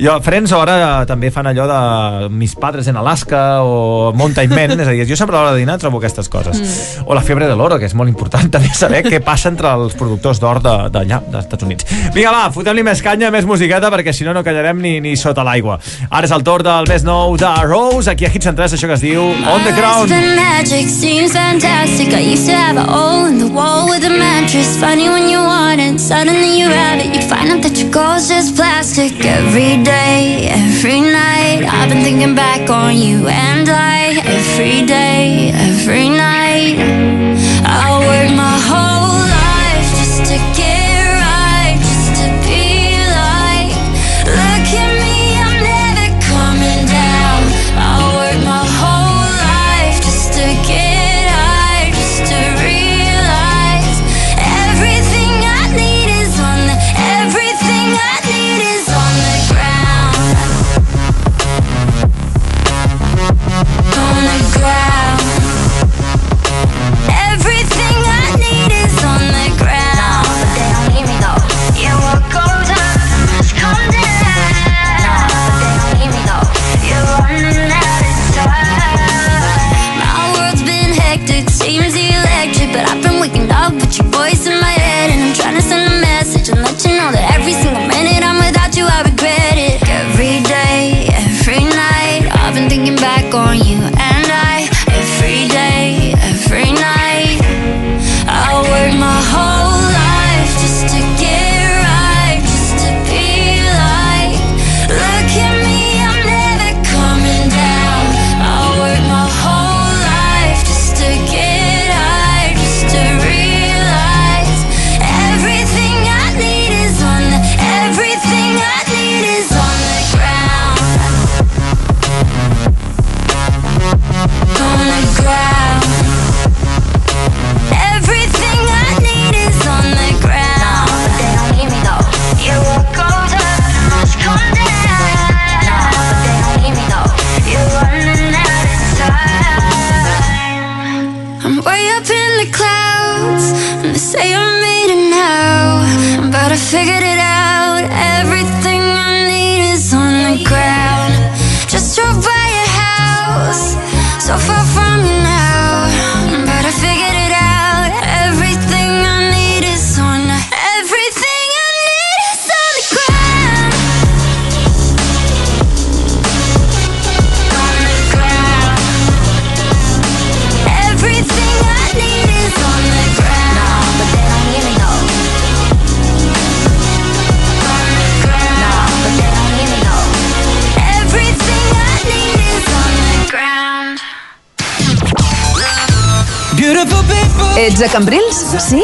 jo, Friends ara també fan allò de Mis padres en Alaska o Mountain Men és a dir, jo sempre a l'hora de dinar trobo aquestes coses Mm. o la febre de l'oro, que és molt important també saber què passa entre els productors d'or de- d'allà, dels Estats Units. Vinga, va, fotem-li més canya, més musiqueta, perquè si no, no callarem ni, ni sota l'aigua. Ara és el torn del més nou de Rose, aquí a Hits Hit 103, això que es diu On the Ground. been magic, seems fantastic. I used to have a hole in the wall with a mattress. Funny when you want it, suddenly you have it. You find out that your goal's just plastic. Every day, every night, I've been thinking back on you and I. Every day, every night, I work my Ets a Cambrils? Sí?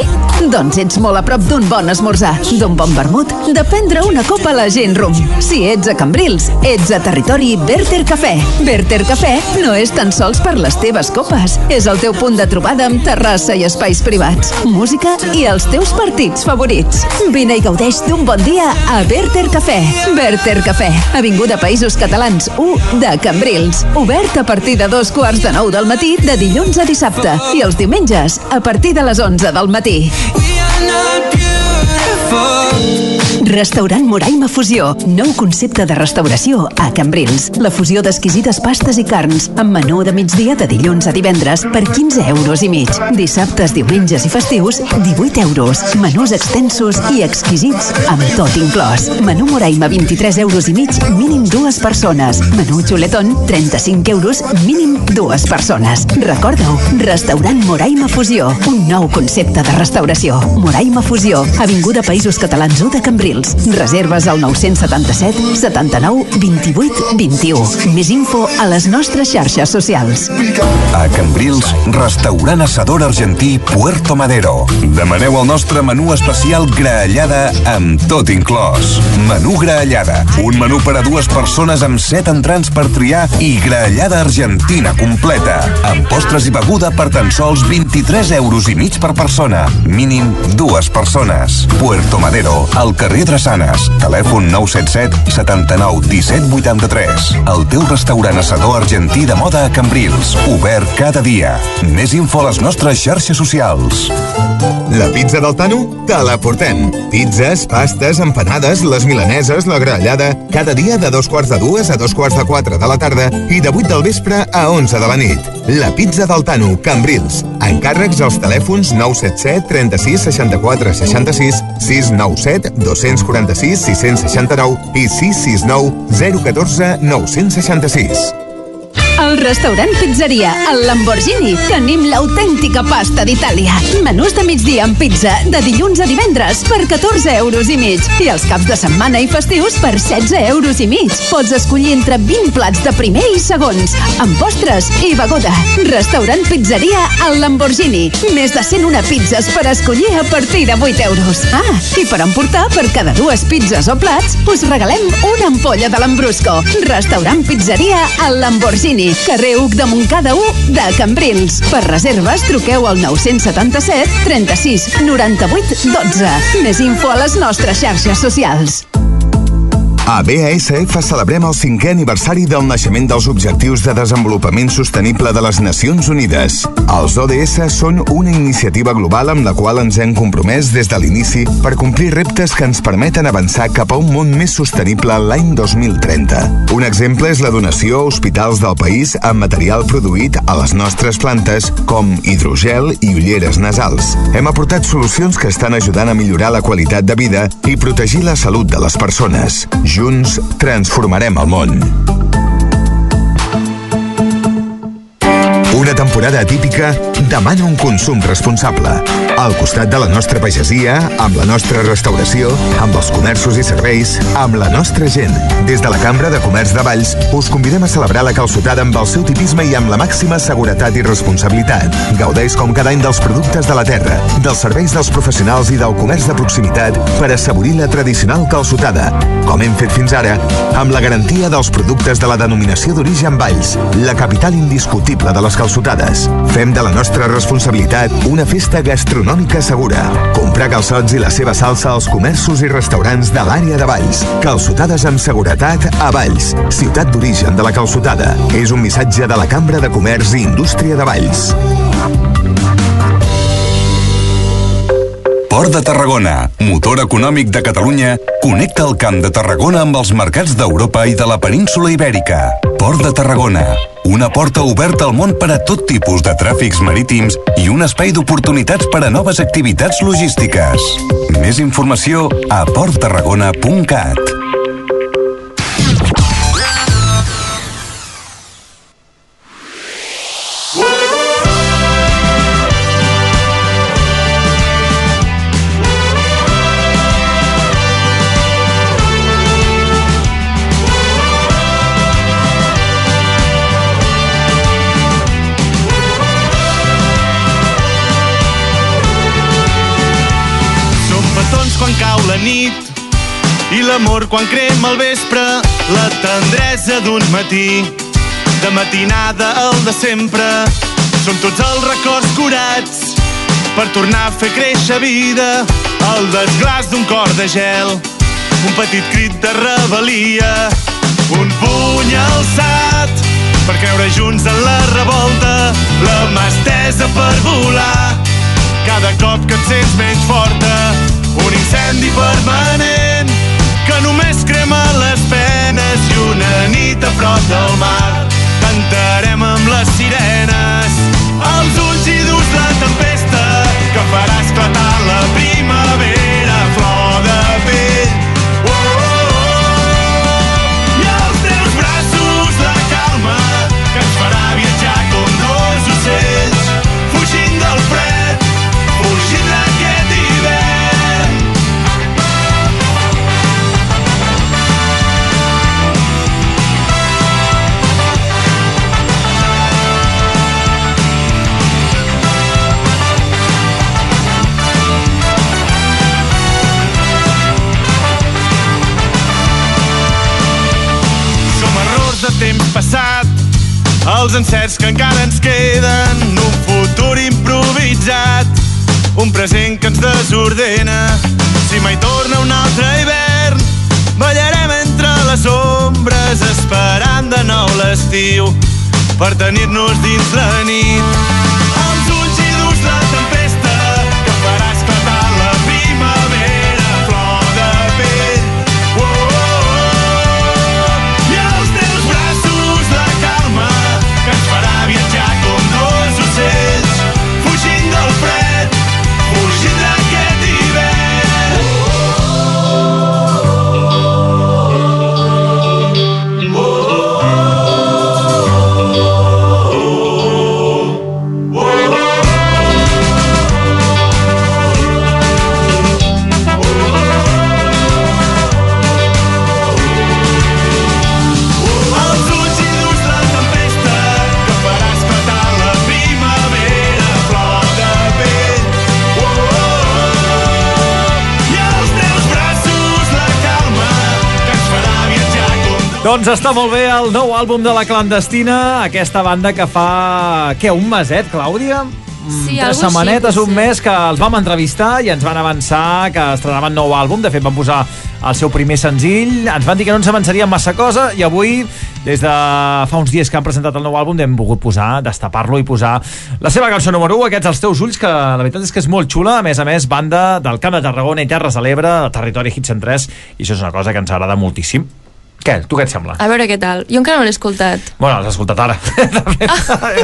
Doncs ets molt a prop d'un bon esmorzar, d'un bon vermut, de prendre una copa a la gent rum. Si ets a Cambrils, ets a territori Berter Cafè. Berter Cafè no és tan sols per les teves copes. És el teu punt de trobada amb terrassa i espais privats, música i els teus partits favorits. Vine i gaudeix d'un bon dia a Berter Cafè. Berter Cafè, Avinguda Països Catalans 1 de Cambrils. Obert a partir de dos quarts de nou del matí de dilluns a dissabte i els diumenges a partir de les 11 del matí. Restaurant Moraima Fusió. Nou concepte de restauració a Cambrils. La fusió d'exquisites pastes i carns amb menú de migdia de dilluns a divendres per 15 euros i mig. Dissabtes, diumenges i festius, 18 euros. Menús extensos i exquisits amb tot inclòs. Menú Moraima, 23 euros i mig, mínim dues persones. Menú xuletón, 35 euros, mínim dues persones. Recorda-ho, Restaurant Moraima Fusió. Un nou concepte de restauració. Moraima Fusió, Avinguda Països Catalans 1 de Cambrils. Reserves al 977 79 28 21. Més info a les nostres xarxes socials. A Cambrils, restaurant assador argentí Puerto Madero. Demaneu el nostre menú especial graellada amb tot inclòs. Menú graellada, un menú per a dues persones amb set entrants per triar i graellada argentina completa. Amb postres i beguda per tan sols 23 euros i mig per persona. Mínim dues persones. Puerto Madero, al carrer Drassanes. Telèfon 977 79 17 83. El teu restaurant assador argentí de moda a Cambrils. Obert cada dia. Més info a les nostres xarxes socials. La pizza del Tano? Te la portem. Pizzas, pastes, empanades, les milaneses, la graellada... Cada dia de dos quarts de dues a dos quarts de quatre de la tarda i de 8 del vespre a 11 de la nit. La pizza del Tano, Cambrils. Encàrrecs als telèfons 977 36 64 66 697 246 669 i 669 014 966. Al restaurant Pizzeria, al Lamborghini, tenim l'autèntica pasta d'Itàlia. Menús de migdia amb pizza, de dilluns a divendres, per 14 euros i mig. I els caps de setmana i festius per 16 euros i mig. Pots escollir entre 20 plats de primer i segons, amb postres i beguda. Restaurant Pizzeria, al Lamborghini. Més de 101 pizzas per escollir a partir de 8 euros. Ah, i per emportar, per cada dues pizzas o plats, us regalem una ampolla de l'Ambrusco. Restaurant Pizzeria al Lamborghini, carrer Uc de Montcada 1 de Cambrils. Per reserves, truqueu al 977 36 98 12. Més info a les nostres xarxes socials. A BASF celebrem el cinquè aniversari del naixement dels Objectius de Desenvolupament Sostenible de les Nacions Unides. Els ODS són una iniciativa global amb la qual ens hem compromès des de l'inici per complir reptes que ens permeten avançar cap a un món més sostenible l'any 2030. Un exemple és la donació a hospitals del país amb material produït a les nostres plantes com hidrogel i ulleres nasals. Hem aportat solucions que estan ajudant a millorar la qualitat de vida i protegir la salut de les persones. Junts transformarem el món. Una temporada atípica demana un consum responsable. Al costat de la nostra pagesia, amb la nostra restauració, amb els comerços i serveis, amb la nostra gent. Des de la Cambra de Comerç de Valls, us convidem a celebrar la calçotada amb el seu tipisme i amb la màxima seguretat i responsabilitat. Gaudeix com cada any dels productes de la terra, dels serveis dels professionals i del comerç de proximitat per assaborir la tradicional calçotada, com hem fet fins ara, amb la garantia dels productes de la denominació d'origen Valls, la capital indiscutible de les calçotades. Fem de la nostra responsabilitat una festa gastronòmica segura. Comprar calçots i la seva salsa als comerços i restaurants de l'àrea de Valls. Calçotades amb seguretat a Valls, ciutat d'origen de la calçotada. És un missatge de la Cambra de Comerç i Indústria de Valls. Port de Tarragona, motor econòmic de Catalunya, connecta el Camp de Tarragona amb els mercats d'Europa i de la península Ibèrica. Port de Tarragona, una porta oberta al món per a tot tipus de tràfics marítims i un espai d'oportunitats per a noves activitats logístiques. Més informació a porttarragona.cat. l'amor quan crema al vespre, la tendresa d'un matí, de matinada al de sempre. Som tots els records curats per tornar a fer créixer vida, el desglàs d'un cor de gel, un petit crit de rebel·lia, un puny alçat per creure junts en la revolta, la mà estesa per volar, cada cop que et sents menys forta, un incendi permanent que només crema les penes i una nit a prop del mar. Cantarem amb les sirenes als ulls i dus la tempesta que farà esclatar la primavera els encerts que encara ens queden, un futur improvisat, un present que ens desordena. Si mai torna un altre hivern, ballarem entre les ombres, esperant de nou l'estiu, per tenir-nos dins la nit. Doncs està molt bé el nou àlbum de la clandestina, aquesta banda que fa, què, un meset, Clàudia? Mm, Sí, tres així, setmanetes, un mes, que els vam entrevistar i ens van avançar que estrenaven nou àlbum. De fet, van posar el seu primer senzill. Ens van dir que no ens avançarien massa cosa i avui, des de fa uns dies que han presentat el nou àlbum, hem volgut posar, destapar-lo i posar la seva cançó número 1, aquests els teus ulls, que la veritat és que és molt xula. A més a més, banda del Camp de Tarragona i Terres de l'Ebre, territori Hit 103, i això és una cosa que ens agrada moltíssim. Què? Tu què et sembla? A veure què tal. Jo encara no l'he escoltat. Bueno, l'has escoltat ara.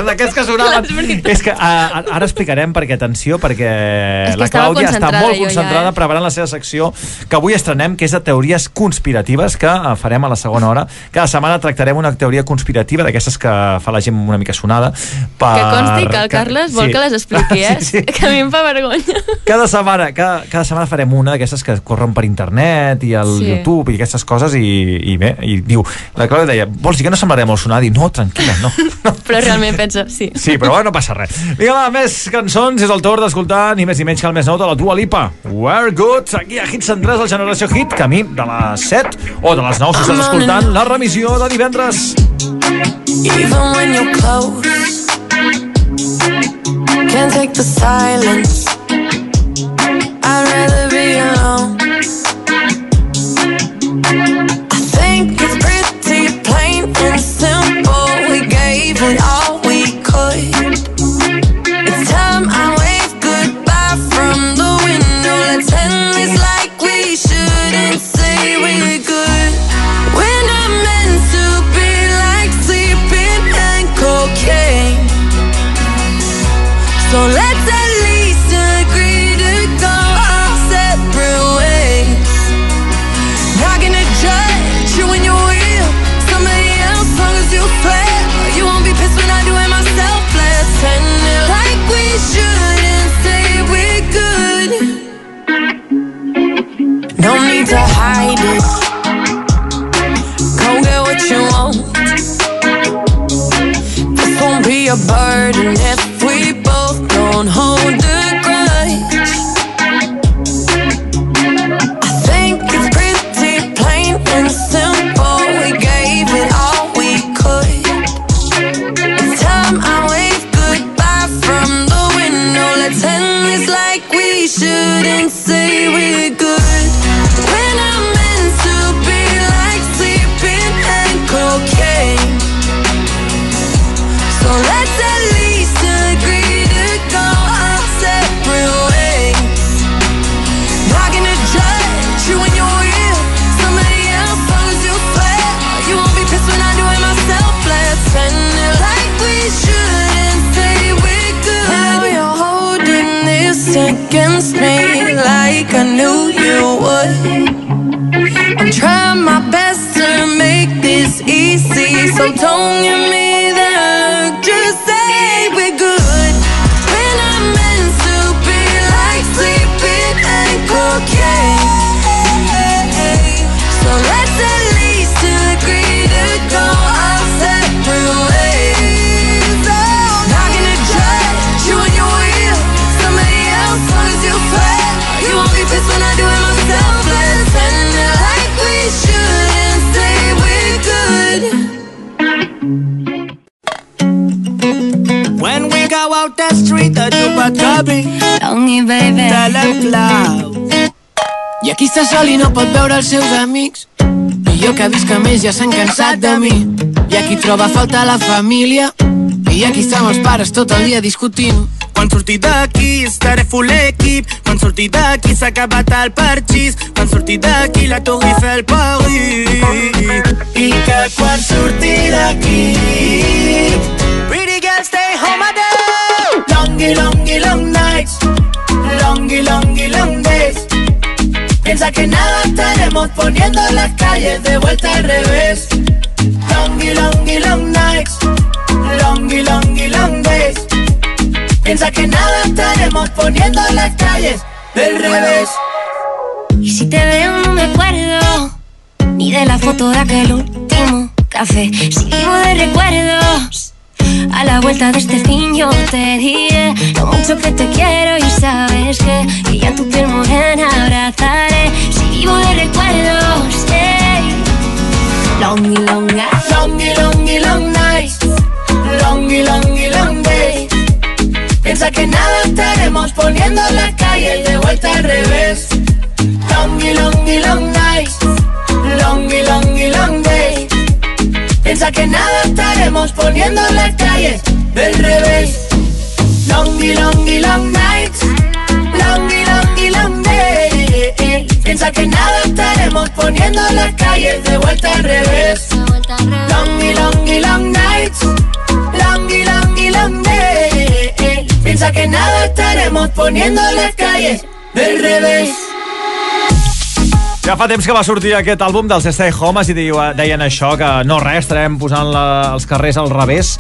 D'aquests que sonaven. És veritat. és que uh, ara explicarem perquè, atenció, perquè que la Clàudia està concentrada molt jo ja, concentrada eh? preparant la seva secció que avui estrenem, que és de teories conspiratives, que uh, farem a la segona hora. Cada setmana tractarem una teoria conspirativa d'aquestes que fa la gent una mica sonada. Per... Que consti que el Carles vol que les expliqui, eh? Sí, sí. Que a mi em fa vergonya. Cada setmana, cada, cada setmana farem una d'aquestes que corren per internet i al Sí. YouTube i aquestes coses i, i bé, i diu, la Clàudia deia, vols dir que no semblaré molt sonada? I no, tranquil·la, no. Però realment penso, sí. Sí, però bueno, no passa res. Vinga, va, més cançons. És el torn d'escoltar ni més ni menys que el més nou de la Dua Lipa. We're good. Aquí a Hit 103, la generació Hit, camí de les 7 o de les 9 si estàs escoltant la remissió de divendres. Even when you're close, can't take the silence. I'd rather be alone. A burden. If against me like I knew you would. I'm trying my best to make this easy, so don't give me out the street, a Chupacabra Lonely baby Teleclau I aquí està sol i no pot veure els seus amics. I jo que visc a més ja s'han cansat de mi. I aquí troba a faltar la família. I aquí estan els pares tot el dia discutint. Quan surti d'aquí estaré full equip Quan surti d'aquí s'ha acabat el parxís Quan surti d'aquí la Tour Eiffel Paris I que quan surti d'aquí Pretty girl stay home a day Longy, longy, long nights. Longy, longy, long days. Piensa que nada estaremos poniendo las calles de vuelta al revés. Longy, longy, long nights. Longy, longy, long days. Piensa que nada estaremos poniendo las calles del revés. Y si te veo no me acuerdo Ni de la foto de aquel último café. Si vivo de recuerdos A la vuelta de este fin yo te diré Lo mucho que te quiero y sabes que Y ya tu piel morena abrazaré Si vivo de recuerdos, hey. Longy, long night. Longy, longy, long night. Longy, longy, long day. Piensa que nada estaremos poniendo la calle de vuelta al revés. Longy, longy, long night. Longy, longy, long day. Piensa que nada estaremos poniendo la calle del revés. Longy, longy, long night. Longy, longy, long day. Piensa que nada estaremos poniendo la calle de vuelta al revés. Longy, longy, long night. Longy, longy, long day. Piensa que nada estaremos poniendo la calle del revés. Ja fa temps que va sortir aquest àlbum dels Stay Homes i diu, deien això, que no res, estarem posant la, els carrers al revés.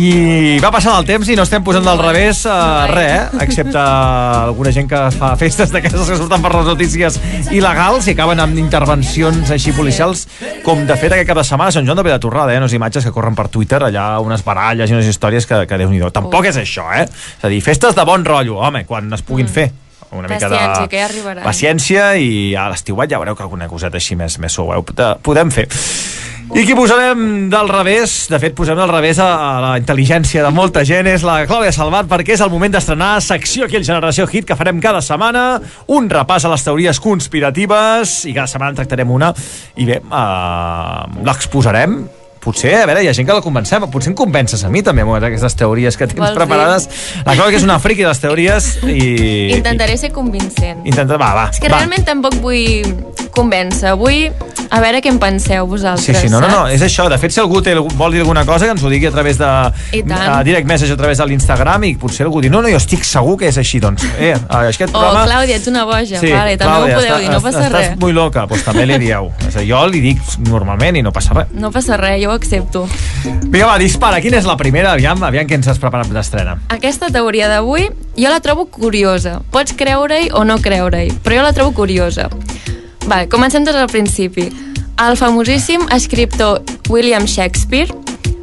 I va passar el temps i no estem posant del revés uh, res, eh? excepte alguna gent que fa festes d'aquestes que surten per les notícies il·legals i acaben amb intervencions així policials, com de fet aquest cap de setmana Sant Joan de Vilatorrada, eh? unes imatges que corren per Twitter, allà unes baralles i unes històries que, que déu nhi Tampoc és això, eh? És a dir, festes de bon rotllo, home, quan es puguin fer una mica de... Paciència, que ja arribarà. Paciència i a l'estiuat ja veureu que alguna coseta així més, més suau de- podem fer. I qui posarem del revés, de fet posem del revés a, a la intel·ligència de molta gent, és la Clàudia Salvat, perquè és el moment d'estrenar secció aquí al Generació Hit, que farem cada setmana, un repàs a les teories conspiratives, i cada setmana en tractarem una, i bé, uh, l'exposarem, potser, a veure, hi ha gent que la convencem, potser em convences a mi també amb aquestes teories que tens Vols dir? preparades. La Clàudia que és una friqui de les teories i... Intentaré ser convincent. Intenta, va, va. És que va. realment tampoc vull convèncer. Vull a veure què en penseu vosaltres. Sí, sí, no, no, no, és això. De fet, si algú té, vol dir alguna cosa, que ens ho digui a través de a direct message a través de l'Instagram i potser algú dir, no, no, jo estic segur que és així, doncs. Eh, aquest Oh, programa... Clàudia, ets una boja. vale, també Clàudia, ho podeu està- dir, no passa estàs res. muy loca, doncs també li dieu. És a dir, jo li dic normalment i no passa res. No passa res, jo ho accepto. Vinga, va, dispara. Quina és la primera? Aviam, aviam què ens has preparat d'estrena. Aquesta teoria d'avui jo la trobo curiosa. Pots creure-hi o no creure-hi, però jo la trobo curiosa. Vale, comencem des del principi. El famosíssim escriptor William Shakespeare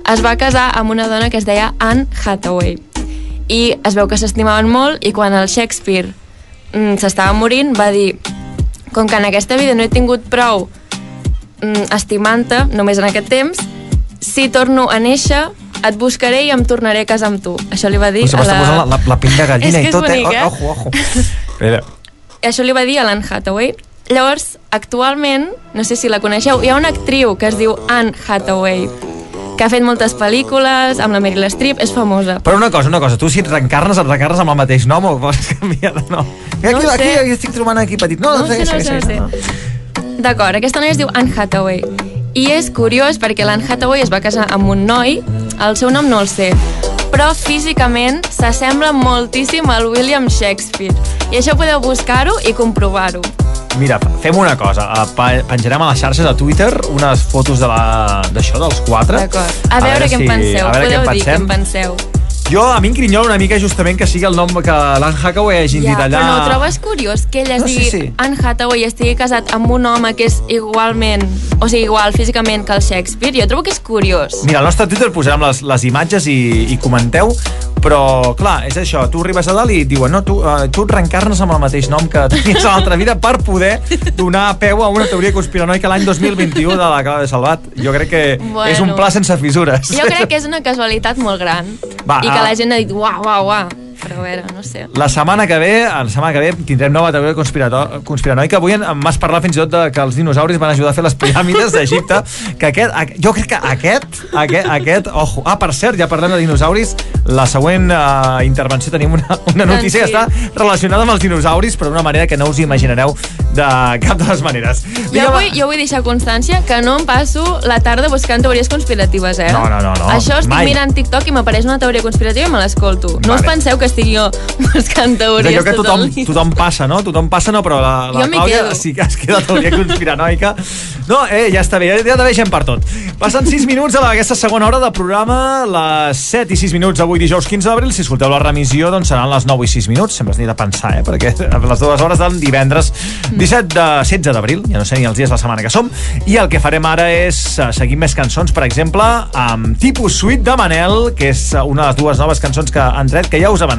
es va casar amb una dona que es deia Anne Hathaway. I es veu que s'estimaven molt i quan el Shakespeare mm, s'estava morint va dir com que en aquesta vida no he tingut prou mm, estimant-te, només en aquest temps, si torno a néixer, et buscaré i em tornaré a casar amb tu. Això li va dir a la... posant la, la, la pell de gallina i tot, bonic, eh? eh? Ojo, ojo. Espera. Això li va dir a l'Anne Hathaway. Llavors, actualment, no sé si la coneixeu, hi ha una actriu que es diu Anne Hathaway, que ha fet moltes pel·lícules amb la Meryl Streep, és famosa. Però una cosa, una cosa, tu si et reencarnes, et reencarnes amb el mateix nom o vols canviar de nom? Mira, No aquí, aquí, aquí, estic trobant aquí petit. No, No ho sé, no sé, no sé. D'acord, aquesta noia es diu Anne Hathaway. I és curiós perquè l'Anne Hathaway es va casar amb un noi, el seu nom no el sé, però físicament s'assembla moltíssim al William Shakespeare. I això podeu buscar-ho i comprovar-ho. Mira, fem una cosa. eh, Penjarem a les xarxes a Twitter unes fotos de la- d'això, dels quatre. D'acord. A, veure, què en penseu. A veure què Podeu en dir què en penseu. Jo, a mi em grinyola una mica justament que sigui el nom que l'Anne Hathaway hagi dit Ja, allà... però no trobes curiós que ell es No, sí, digui sí. Anne Hathaway estigui casat amb un home que és igualment, o sigui, igual físicament que el Shakespeare? Jo trobo que és curiós. Mira, al nostre Twitter posarem les, les imatges i, i comenteu, però, clar, és això, tu arribes a dalt i et diuen, no, tu, uh, tu et reencarnes amb el mateix nom que tenies a l'altra vida per poder donar peu a una teoria conspiranoica l'any 2021 de la Clara de Salvat. Jo crec que Bueno. és un pla sense fissures. Jo crec que és una casualitat molt gran. Va, I que ah. la gent ha dit, uau, uau, uau. Però a veure, no sé. La setmana que ve, la setmana que ve tindrem nova teoria conspiranoica. Avui em vas parlar fins i tot de que els dinosauris van ajudar a fer les piràmides d'Egipte. Que aquest, a, jo crec que aquest, aquest, aquest, ojo. Ah, per cert, ja parlem de dinosauris. La següent uh, intervenció tenim una, una notícia sí. que està relacionada amb els dinosauris, però d'una manera que no us imaginareu de cap de les maneres. Jo vull, jo vull deixar constància que no em passo la tarda buscant teories conspiratives, eh? No, no, no, no, Això estic mai. mirant TikTok i m'apareix una teoria conspirativa i me l'escolto. No us Vale. penseu que estigui jo buscant És teories allò que tot tothom, el dia. tothom passa, no? Tothom passa, no? Però la, la Jo Clàudia quedo. sí que es queda teoria conspiranoica. No, eh, ja està bé, ja, ja deveixem per tot. Passen 6 minuts a aquesta segona hora de programa, les 7 i 6 minuts avui dijous 15 d'abril. Si escolteu la remissió, doncs seran les 9 i 6 minuts. Sempre has de pensar, eh? Perquè les dues hores del divendres 17 de 16 d'abril, ja no sé ni els dies de la setmana que som, i el que farem ara és eh, seguir més cançons, per exemple, amb Tipus Suite de Manel, que és una de les dues noves cançons que han tret, que ja us avancem.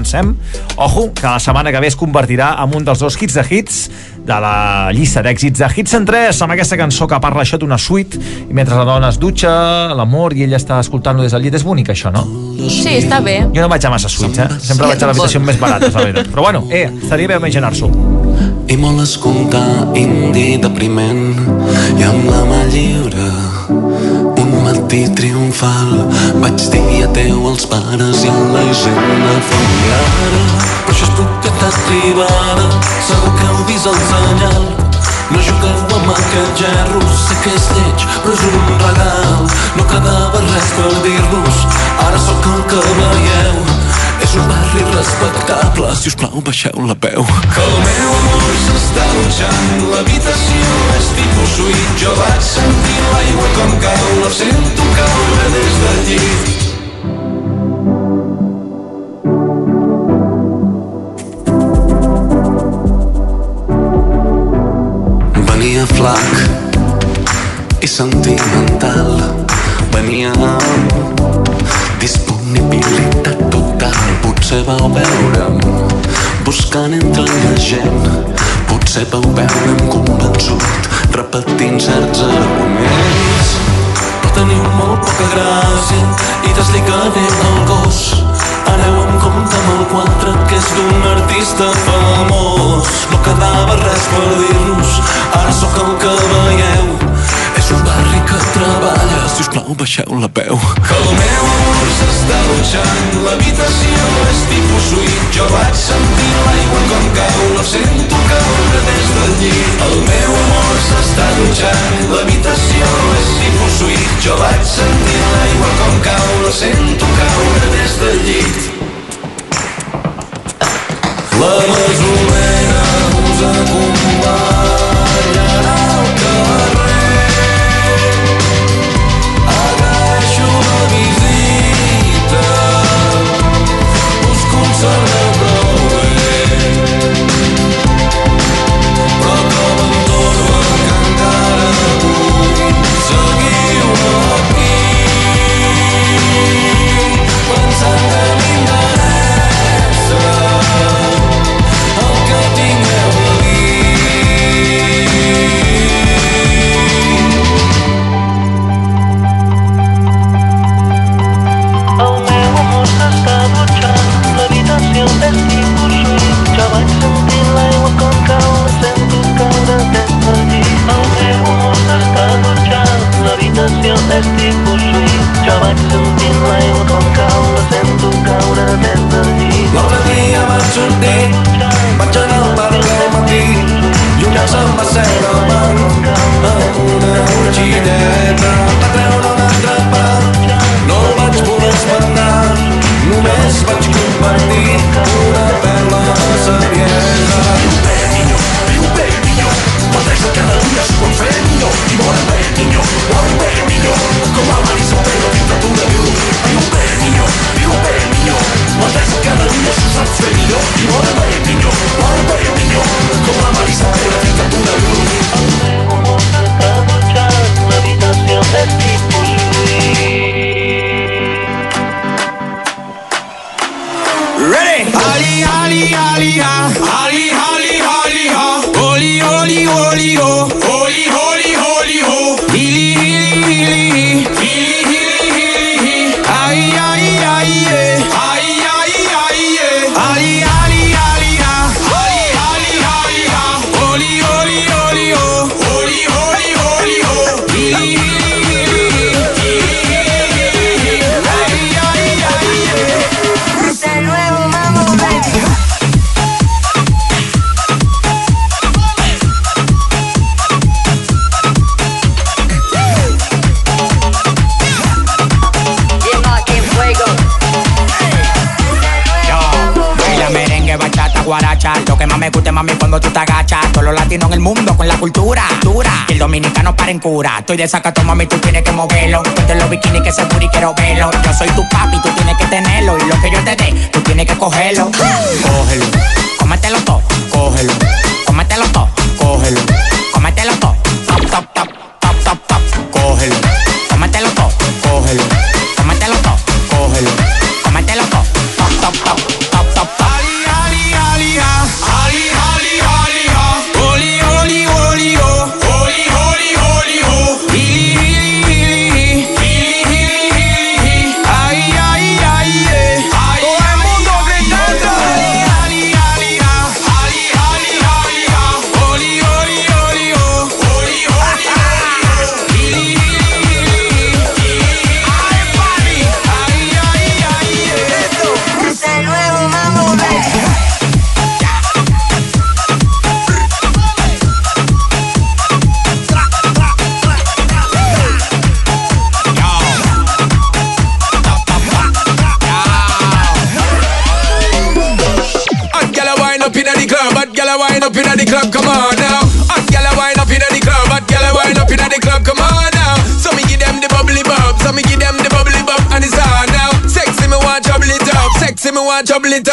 Ojo, que la setmana que ve es convertirà en un dels dos hits de hits de la llista d'èxits de Hits en 3 amb aquesta cançó que parla això d'una suite i mentre la dona es dutxa, l'amor i ella està escoltant-lo des del llit és bonic això, no? Sí, està bé. Jo no vaig a massa suites, eh? Sempre vaig a l'habitació més barata, la veritat. Però bueno, eh, estaria bé imaginar-s'ho. I molt escoltar indi depriment i amb la mà lliure matí triomfal. Vaig dir adeu als pares i a la hisenda familiar però això és propietat privada segur que heu vist el senyal. No jugueu amb aquest gerro. Sé que és lleig però és un regal. No quedava res per dir-vos. Ara sóc el que veieu és un barri respectable, si us plau baixeu la peu. Que el meu amor s'està dutxant, l'habitació és tipus suite. Jo vaig sentir l'aigua com cau, la sento caure des del llit. Venia flac i sentimental, venia amb disponibilitat. Potser vau veure'm buscant entre la gent, potser vau veure'm convençut, repetint certs arguments. Però teniu molt poca gràcia i deslligaré el gos. Aneu amb compte amb el quatre que és d'un artista famós. No quedava res per dir-nos, ara sóc el que veieu. Treballa, si us plau baixeu la peu. El meu amor s'està dutxant, l'habitació és tipus suite. Jo vaig sentir l'aigua com cau, la sento caure des del llit. El meu amor s'està dutxant, l'habitació és tipus suite. Jo vaig sentir l'aigua com cau, la sento caure des del llit. La masolera us acompanyarà al carrer. Tipus suite. Jo vaig sentir l'aigua com cau, la sento caure des del llit. L'altre dia vaig sortir, vaig anar al bar al matí, i un llaç em va ser al mar, amb una orxideta. Va treure un altre part, no el vaig poder espantar, només vaig convertir una perla saviesa. Niño, viu bé, niño, pateix cada dia s'ho pot fer millor, i molt bé, niño, molt bé, niño, com el Marisa Pedro dintre d'una viu. Viu bé, en cura. Estoy de sacato, mami, tú tienes que moverlo. Ponte los bikinis que se y quiero verlo. Yo soy tu papi, tú tienes que tenerlo. Y lo que yo te dé, tú tienes que cogerlo. Cógelo, cómetelo todo, cógelo. Cómetelo todo, cógelo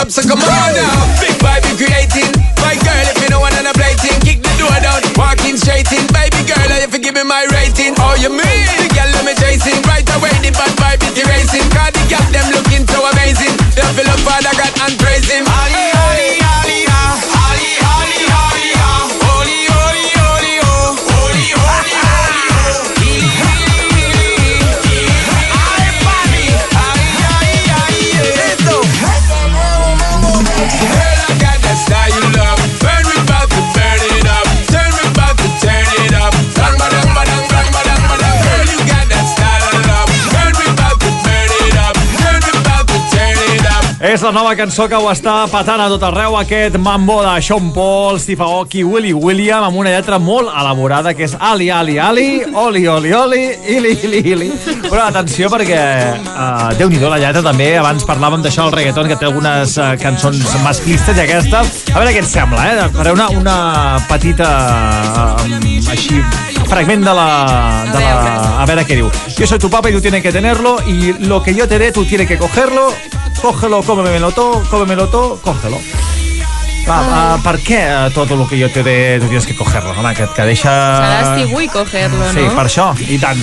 want trouble it up, la nova cançó que ho està patant a tot arreu, aquest mambo de Sean Paul, Steve Aoki, Willy William, amb una lletra molt elaborada, que és Ali, Ali, Ali, Oli, Oli, Oli, Ili, Ili, Ili. Però atenció perquè, uh, Déu-n'hi-do la lletra també, abans parlàvem d'això, el reggaeton, que té algunes uh, cançons masclistes, i aquesta, a veure què et sembla, eh? Faré una, una petita, uh, així, fragment de la, de la... A veure què diu. Yo soy tu papa y tú tienes que tenerlo, y lo que yo te dé, tú tienes que cogerlo, cógelo, cómemelo todo, cómemelo todo, cógelo. Va, uh, per què eh, tot el que jo te dé tu tienes que cogerlo? Home, que, que deixa... Serà si vull cogerlo, Sí, no? per això, i tant.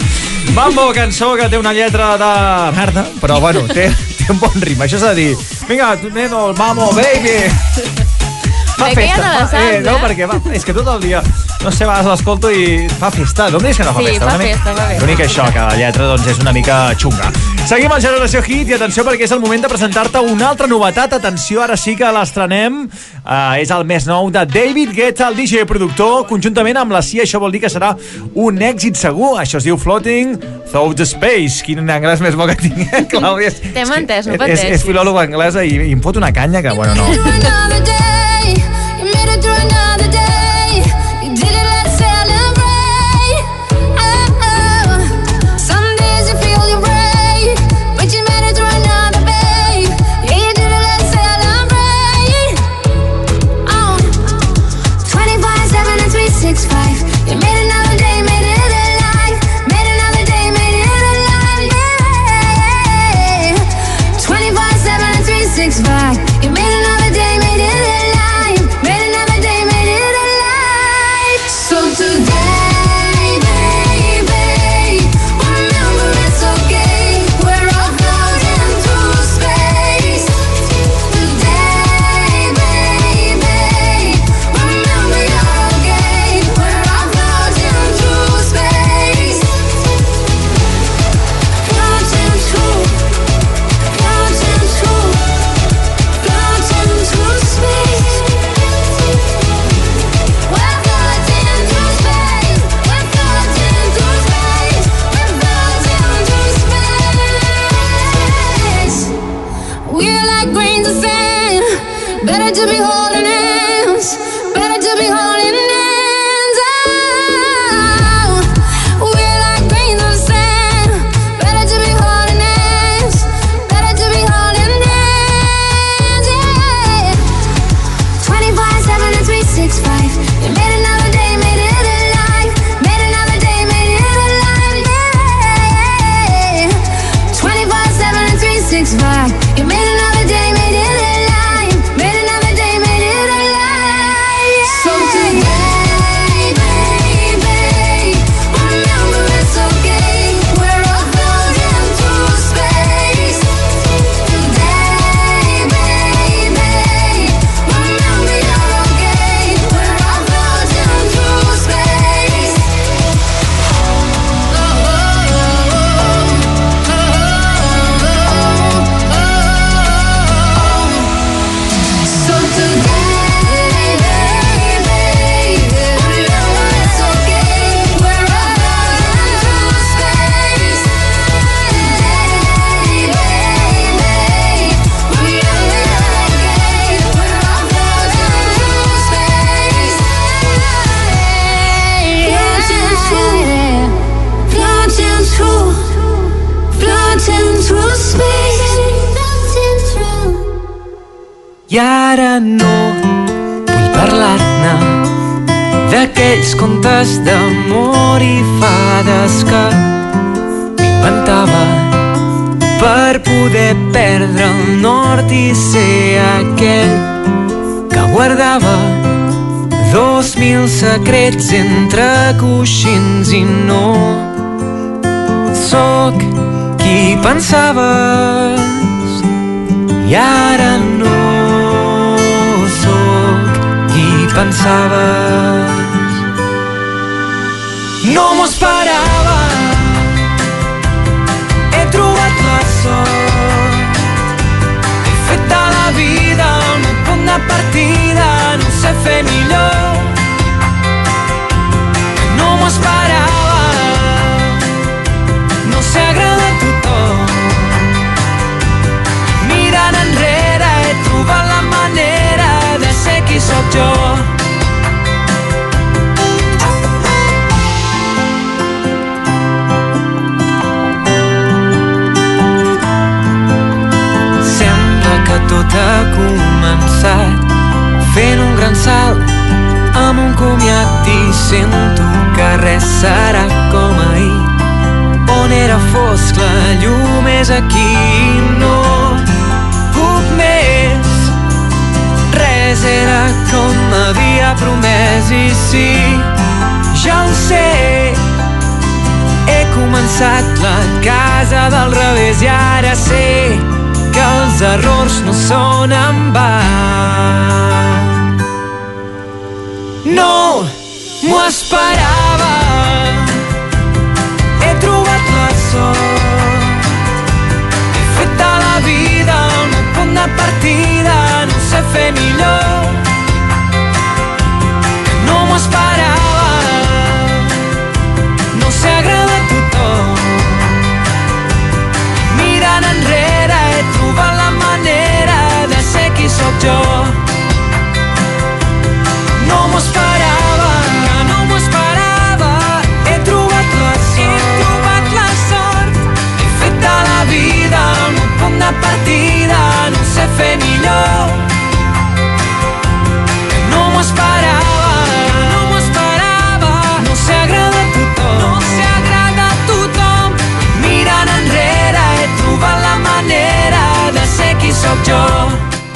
Mambo, cançó que té una lletra de merda, però bueno, té, té un bon ritme. Això s'ha de dir, vinga, tu neno, el mamo, baby. Fa Bé que ja te la saps, eh, no, eh? perquè va, és que tot el dia, no sé, a vegades l'escolto i fa festa. No em diguis que no fa Sí, festa. fa festa, fa festa. L'únic això, que la lletra doncs, és una mica xunga. Seguim al Generació Hit i atenció perquè és el moment de presentar-te una altra novetat. Atenció, ara sí que l'estrenem. Uh, és el més nou de David Guetta, el DJ productor, conjuntament amb la CIA. Això vol dir que serà un èxit segur. Això es diu Floating Through the Space. Quin anglès més bo que tinc, eh, Clàudia? És, T'hem entès, no és, pateixis. és filòloga anglesa i, i em fot una canya que, bueno, no.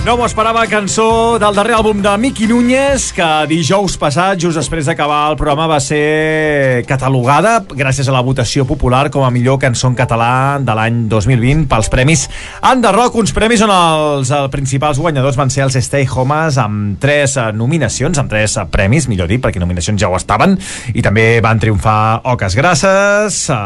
No m'ho esperava, cançó del darrer àlbum de Miqui Núñez, que dijous passat, just després d'acabar el programa, va ser catalogada, gràcies a la votació popular, com a millor cançó en català de l'any 2020 pels premis Under Rock, uns premis on els, els principals guanyadors van ser els Stay Homes amb tres eh, nominacions, amb tres eh, premis, millor dir, perquè nominacions ja ho estaven, i també van triomfar Oques Grasses, eh,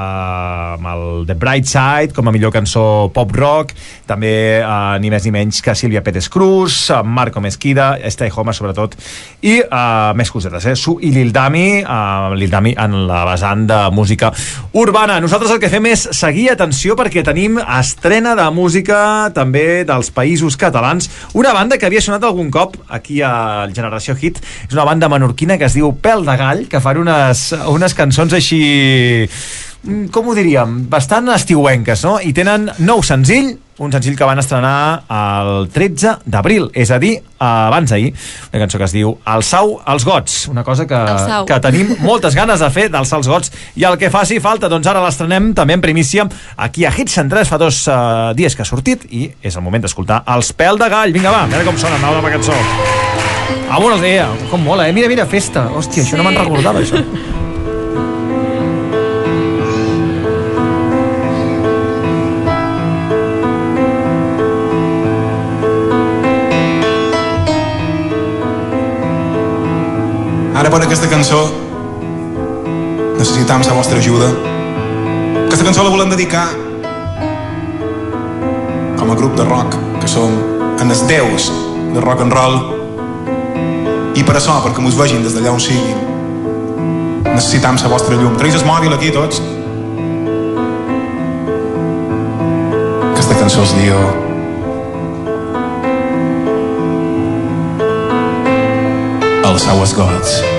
amb el The Bright Side, com a millor cançó pop rock, també eh, ni més ni menys que Sílvia Pérez Cruz, Marco Mesquida, Stay Home sobretot, i eh, més cosetes, eh? Su i Lil Dami, eh, Lil Dami en la vessant de música urbana. Nosaltres el que fem és seguir atenció perquè tenim estrena de música també dels països catalans, una banda que havia sonat algun cop aquí a Generació Hit, és una banda menorquina que es diu Pèl de Gall, que fan unes, unes cançons així com ho diríem, bastant estiuenques, no? I tenen nou senzill, un senzill que van estrenar el 13 d'abril, és a dir, abans d'ahir, una cançó que es diu El sau als gots, una cosa que, El que tenim moltes ganes de fer d'alçar els gots i el que faci falta, doncs ara l'estrenem també en primícia aquí a Hits 103 fa dos uh, dies que ha sortit i és el moment d'escoltar Els pèl de gall, vinga va, a veure com sona, anava amb la cançó Vámonos, eh, com mola, eh? Mira, mira, festa. Hòstia, això no me'n recordava, això. Ara per aquesta cançó necessitam la vostra ajuda. Aquesta cançó la volem dedicar com a grup de rock que som en els déus de rock and roll i per això, perquè mos vegin des d'allà on siguin necessitam la vostra llum. Treus el mòbil aquí tots? Aquesta cançó es diu El sau als gots.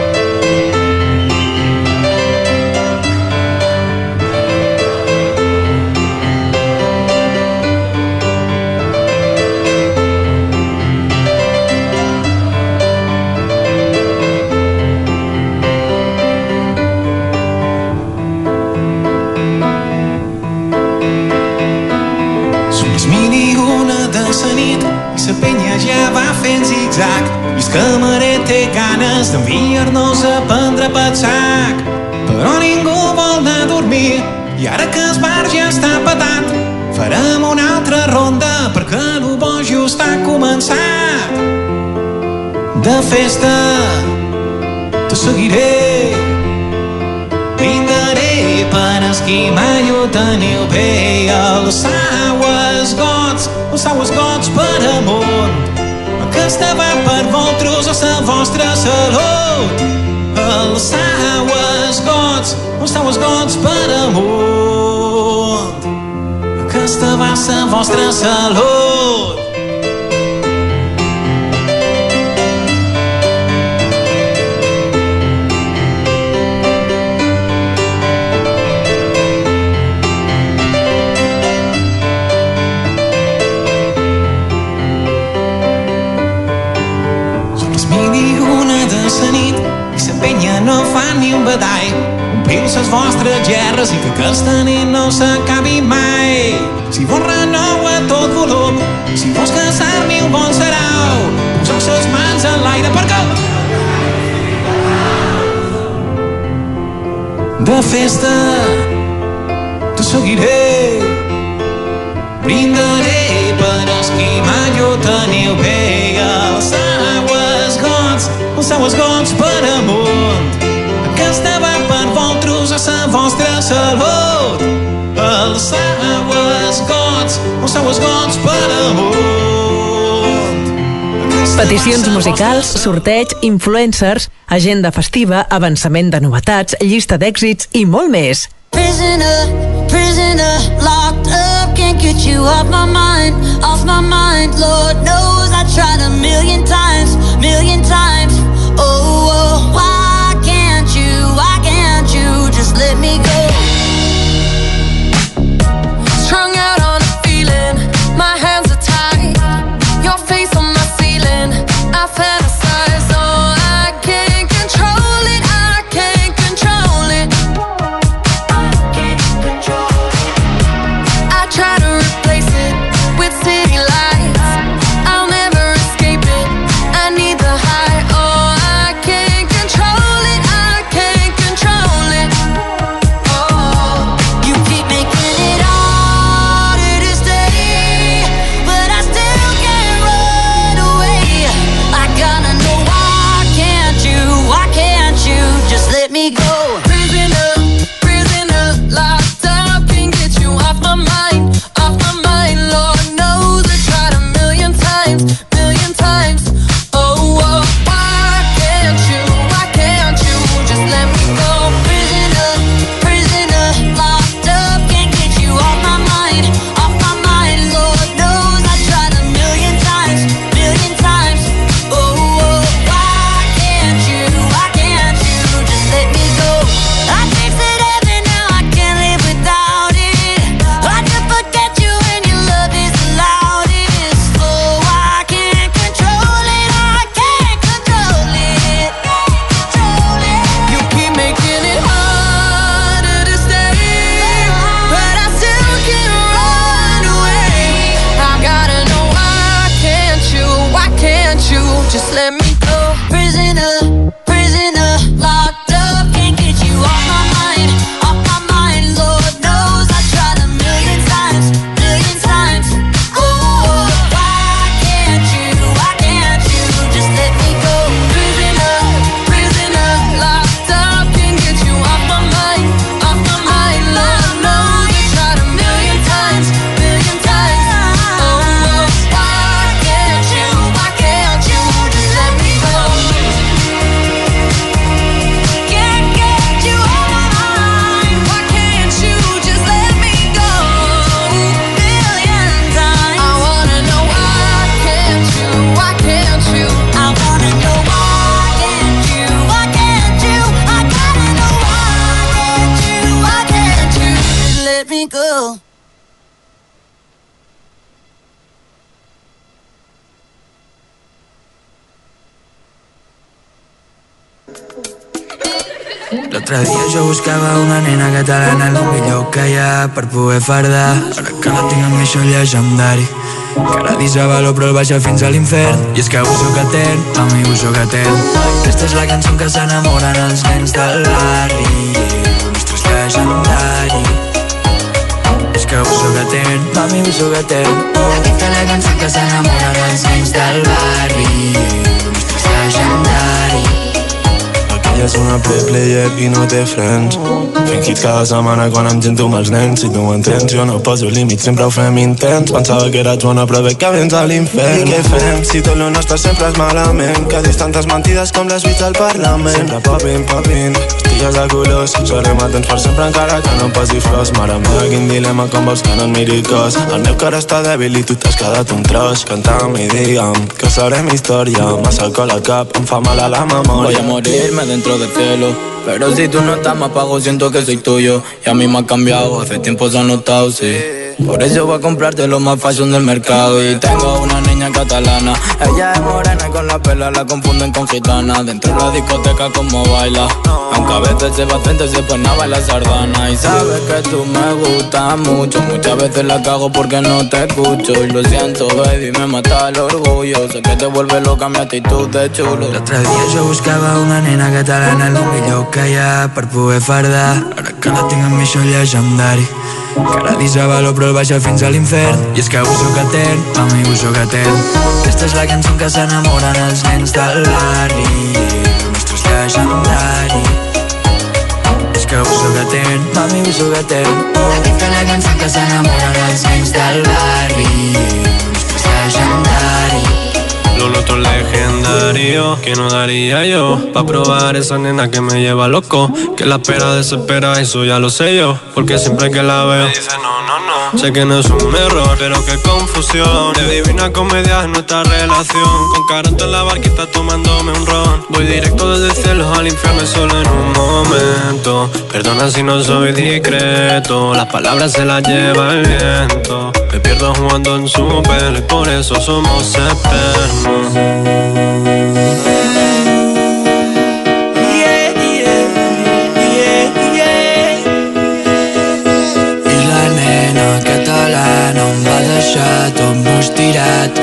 ganes d'enviar-nos a prendre pel sac però ningú vol anar a dormir. I ara que es bar ja està petat farem una altra ronda perquè el bo just ha començat. De festa te seguiré. Vingaré per esquimar i ho teniu bé els saues gots, els saues gots per amunt estava per vosaltres a la vostra salut. Alçau els gots, alçau els gots per amunt. Aquesta va la vostra salut. Deixeu les vostres guerres i que aquesta nit no s'acabi mai. Si vos renou a tot volum, si vos casar-me un bon serau, poseu les mans en l'aire perquè... De festa te seguiré, brindaré per esquimar jo teniu bé els aguasgots, els gots per amor. segons per amor. Peticions musicals, sorteig, influencers, agenda festiva, avançament de novetats, llista d'èxits i molt més. Prisoner, prisoner, locked up, can't get you off my mind, off my mind. Lord knows I tried a million times, million times. L'altre dia jo buscava una nena catalana El millor que hi ha per poder fardar. Ara que la tinc amb mi això llegendari. Que la disavalo però el baixa fins a l'infern. I és que avui sóc etern, a mi avui sóc etern Aquesta és la cançó en què s'enamoren els nens del barri. Nostres legendari És que avui sóc etern, mami avui sóc etern Aquesta és la cançó en què s'enamoren els nens del barri. És una play player i no té frens Fent hits cada setmana quan em gento amb els nens. Si tu ho entens, jo no poso límits, sempre ho fem intens. Pensava que eres bona però veig que vens a l'infern. I què fem si tot lo nostre sempre és malament? Que dius tantes mentides com les bits al Parlament. Sempre popin, popin, pastilles de colors. Sorry, m'atens per sempre encara que no em posi flors. Mare meva, quin dilema com vols que no et miri cos? El meu cor està dèbil i tu t'has quedat un tros. Canta'm i digue'm que serem història. Massa alcohol al cap, em fa mal a la memòria. Voy a morirme dentro del cielo. Pero si tú no estás me apago, siento que soy tuyo. Y a mí me ha cambiado, hace tiempo se ha notado, sí. Por eso voy a comprarte lo más fashion del mercado. Y tengo una catalana. Ella es morena y con la pela la confunden con gitana. Dentro de la discoteca como baila. Aunque a veces se va frente se pone a bailar sardana. Y sabes que tú me gustas mucho. Muchas veces la cago porque no te escucho. Y lo siento baby, me mata el orgullo. Sé que te vuelve loca mi actitud de chulo. L'altre dia jo buscava una nena catalana El millor que hi ha per poder fardar que la tinc amb mi llegendari cada dia valor però el baixa fins a l'infern. I és que avui sóc etern, mi avui sóc etern Aquesta és la cançó que s'enamoren els nens del barri. El nostre és legendari És que avui sóc etern, a mi avui sóc etern Aquesta és la cançó que s'enamoren els nens del barri. El nostre és legendari Es legendario, que no daría yo Pa' probar esa nena que me lleva loco Que la espera desespera, eso ya lo sé yo Porque siempre que la veo dice no, no, no. Sé que no es un error, pero qué confusión. De divina comedia es nuestra relación. Con caranto en la barquita tomándome un ron. Voy directo desde el cielo al infierno solo en un momento. Perdona si no soy discreto Las palabras se las lleva el viento. Me pierdo jugando en su pelo y por eso somos eternos I la nena catalana em va deixar tot mostirat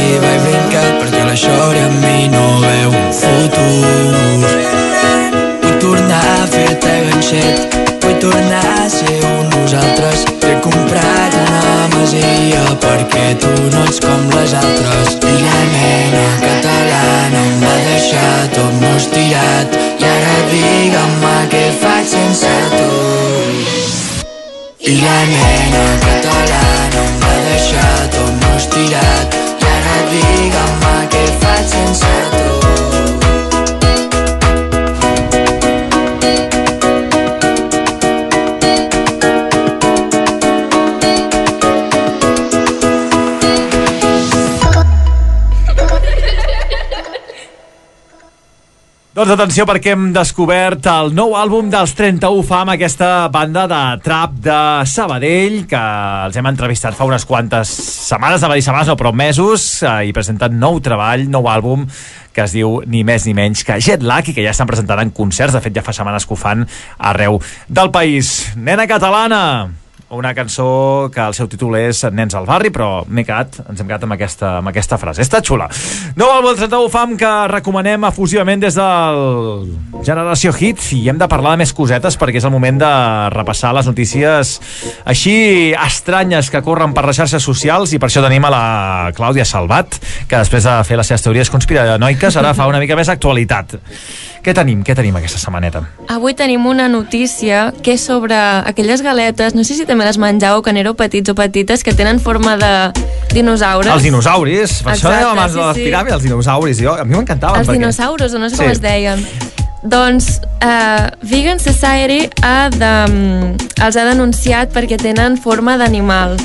I brincar perquè la Xori amb mi no veu un futur ganxet Vull tornar a ser un nosaltres. T'he comprat una masia perquè tu no ets com les altres. I la nena catalana em va deixar tot mostirat. I ara digue'm què faig sense tu. I la nena catalana em va deixar tot mostirat. I ara digue'm què faig sense tu Doncs atenció perquè hem descobert el nou àlbum dels 31 Fam, aquesta banda de trap de Sabadell, que els hem entrevistat fa unes quantes setmanes, a dir setmanes, no, però mesos, eh, i presenten nou treball, nou àlbum, que es diu ni més ni menys que Jet Lag i que ja estan presentant en concerts, de fet ja fa setmanes que ho fan arreu del país. Nena catalana! Una cançó que el seu títol és Nens al barri, però m'he quedat, ens hem quedat amb aquesta, amb aquesta frase. Està xula. Àlbum del 31 Fam que recomanem efusivament des del Generació Hit i hem de parlar de més cosetes perquè és el moment de repassar les notícies així estranyes que corren per les xarxes socials i per això tenim a la Clàudia Salvat, que després de fer les seves teories conspiranoiques ara fa una mica més actualitat. Què tenim? Què tenim aquesta setmaneta? Avui tenim una notícia que és sobre aquelles galetes, no sé si també les menjàveu quan éreu petits o petites, que tenen forma de dinosaures. Els dinosauris, per això Exacte, dèiem abans sí, de les piràmides, els dinosauris, jo, a mi m'encantaven. Els perquè- dinosaures, o no sé Sí. com es deien. Doncs uh, Vegan Society ha de, mm, els ha denunciat perquè tenen forma d'animal.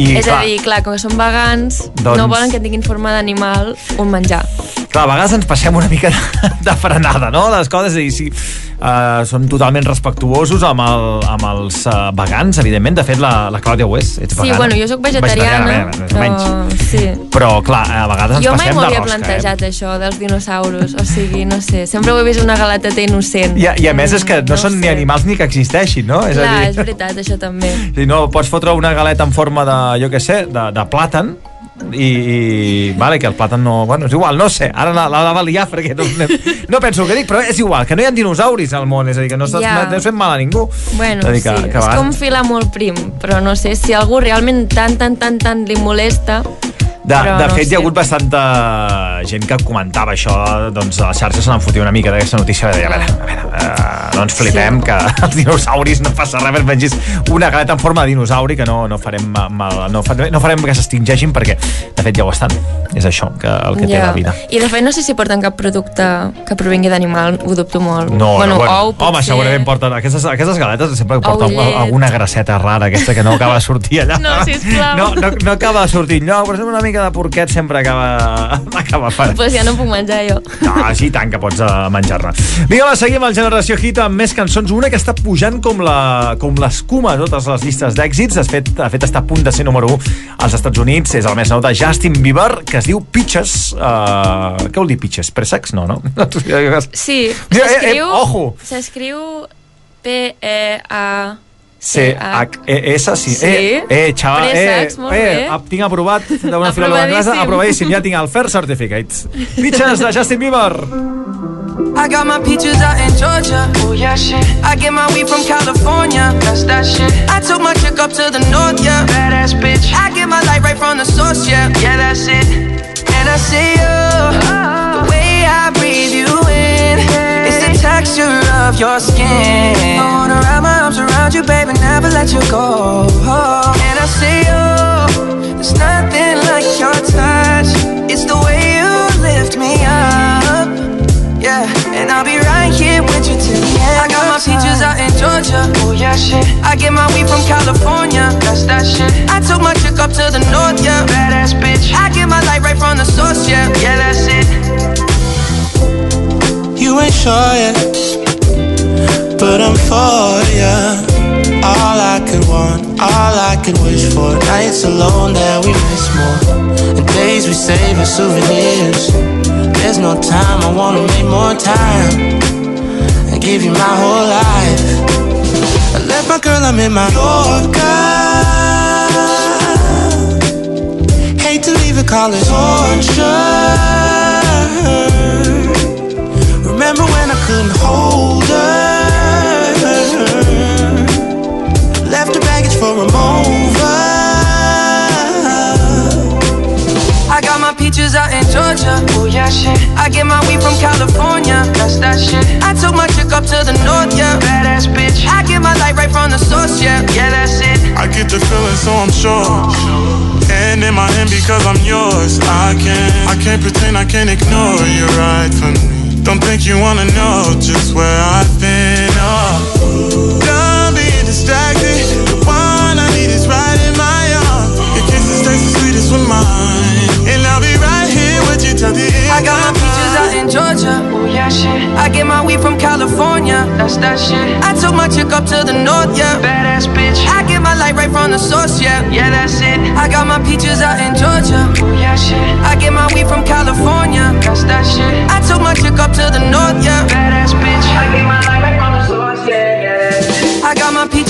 I, és clar, a dir, clar, com que són vegans, Doncs- no volen que tinguin forma d'animal un menjar. Clar, a vegades ens passem una mica de, de frenada, no? Les coses, i si uh, són totalment respectuosos amb, el, amb els uh, vegans, evidentment. De fet, la, la Clàudia ho és. Ets Sí, vegana. bueno, jo sóc vegetariana, eh, més o però... menys. Sí. Però, clar, a vegades ens Jo mai passem m'ho de havia rosca. plantejat, això, dels dinosaures. O sigui, no sé, sempre ho he vist una galateta innocent. Eh? I, I a més és que no, són ni animals ni que existeixin, no? És Clar, a és dir, veritat, això també. si no, pots fotre una galeta en forma de, jo què sé, de, de plàtan, i, i vale, que el plàtan no... Bueno, és igual, no sé, ara la, la, la va liar perquè no, no penso el que dic, però és igual, que no hi ha dinosauris al món, és a dir, que no estàs yeah. no fent mal a ningú. Bueno, és a dir, que, sí, que és com filar molt prim, però no sé, si algú realment tan, tan, tan, tan li molesta... De, però de no fet, hi sé. ha hagut bastanta gent que comentava això, doncs a les xarxes se fotia una mica d'aquesta notícia, de dir, a veure, a veure, uh, no ens flipem, sí. que els dinosauris no passa res, mengis una galeta en forma de dinosauri, que no, no farem mal, no, fa- no farem que s'extingeixin, perquè, de fet, ja ho estan. És això, que, el que té la vida. I de fet no sé si porten cap producte que provingui d'animal, ho dubto molt. No, bueno, no, bueno. ou, Home, potser... segurament porten... Aquestes, aquestes galetes sempre llet. alguna grasseta rara, aquesta que no acaba de sortir allà. No, sisplau. No, no, no acaba de sortir enlloc, però sempre una mica de porquet sempre acaba, acaba fent. Pues ja no puc menjar jo. No, sí, tant que pots uh, menjar-ne. Vinga, va, seguim el Generació Hit amb més cançons. Una que està pujant com la com l'escuma a totes les llistes d'èxits. De fet, de fet, està a punt de ser número 1 als Estats Units. És el més nou de Justin Bieber, que es diu Peaches. Uh, què vol dir Peaches? Pressex? No, no? Sí, Mira, eh, eh, s'escriu... ojo. S'escriu P-E-A... C-H-E-S, sí. Sí. Eh, eh, xaval, eh, Préssecs, molt eh, bé. ap- tinc aprovat d'una filòloga anglesa, Aprovadíssim. aprovadíssim, ja tinc el Fair Certificate. Peaches de Justin Bieber. I got my peaches out in Georgia. Oh yeah, shit. I get my weed from California. That's that shit. I took my chick up to the north, yeah. Badass bitch. I get my light right from the source, yeah. Yeah, that's it. And I see you. The way I breathe you in. It's the texture of your skin. I wanna wrap my arms around you, baby, never let you go. And I see you. There's nothing like your touch. It's the way you lift me up. Yeah, and I'll be right here with you till the end. I got my peaches out in Georgia. Oh yeah, shit. I get my weed from California. That's that shit. I took my chick up to the north, yeah. Badass bitch. I get my light right from the source, yeah. Yeah, that's it. You ain't sure yet, but I'm for ya. All I could want, all I could wish for. Nights alone that we miss more, and days we save as souvenirs. There's no time, I wanna make more time and give you my whole life. I left my girl, I'm in my Yorker. Hate to leave it, call it torture. Remember when I couldn't hold her? Her baggage for a mover. I got my peaches out in Georgia. Oh yeah, shit. I get my weed from California. That's that shit. I took my chick up to the north, yeah. Badass bitch. I get my light right from the source, yeah. Yeah, that's it. I get the feeling, so I'm sure. Hand in my hand because I'm yours. I can't, I can't pretend, I can't ignore you right from me. Don't think you wanna know just where I've been. Oh, done being distracted. Taste the sweetest with mine, and I'll be right here with you till the end. I got my peaches out in Georgia. Oh yeah, shit. I get my weed from California. That's that shit. I took my chick up to the north, yeah. Badass bitch. I get my light right from the source, yeah. Yeah, that's it. I got my peaches out in Georgia. Oh yeah, shit. I get my weed from California. That's that shit. I took my chick up to the north, yeah. Badass bitch. I get my light right from the source, yeah. Yeah. I got my peaches out in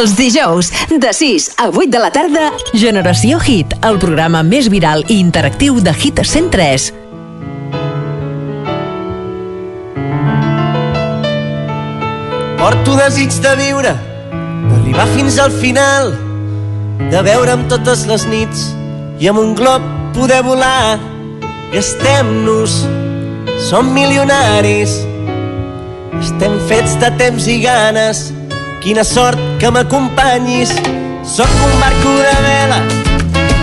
Els dijous, de 6 a 8 de la tarda, Generació Hit, el programa més viral i interactiu de Hit 103. Porto desig de viure, d'arribar fins al final, de veure'm totes les nits i amb un glob poder volar. Gastem-nos, som milionaris, estem fets de temps i ganes, quina sort que m'acompanyis. Sóc un barco de vela,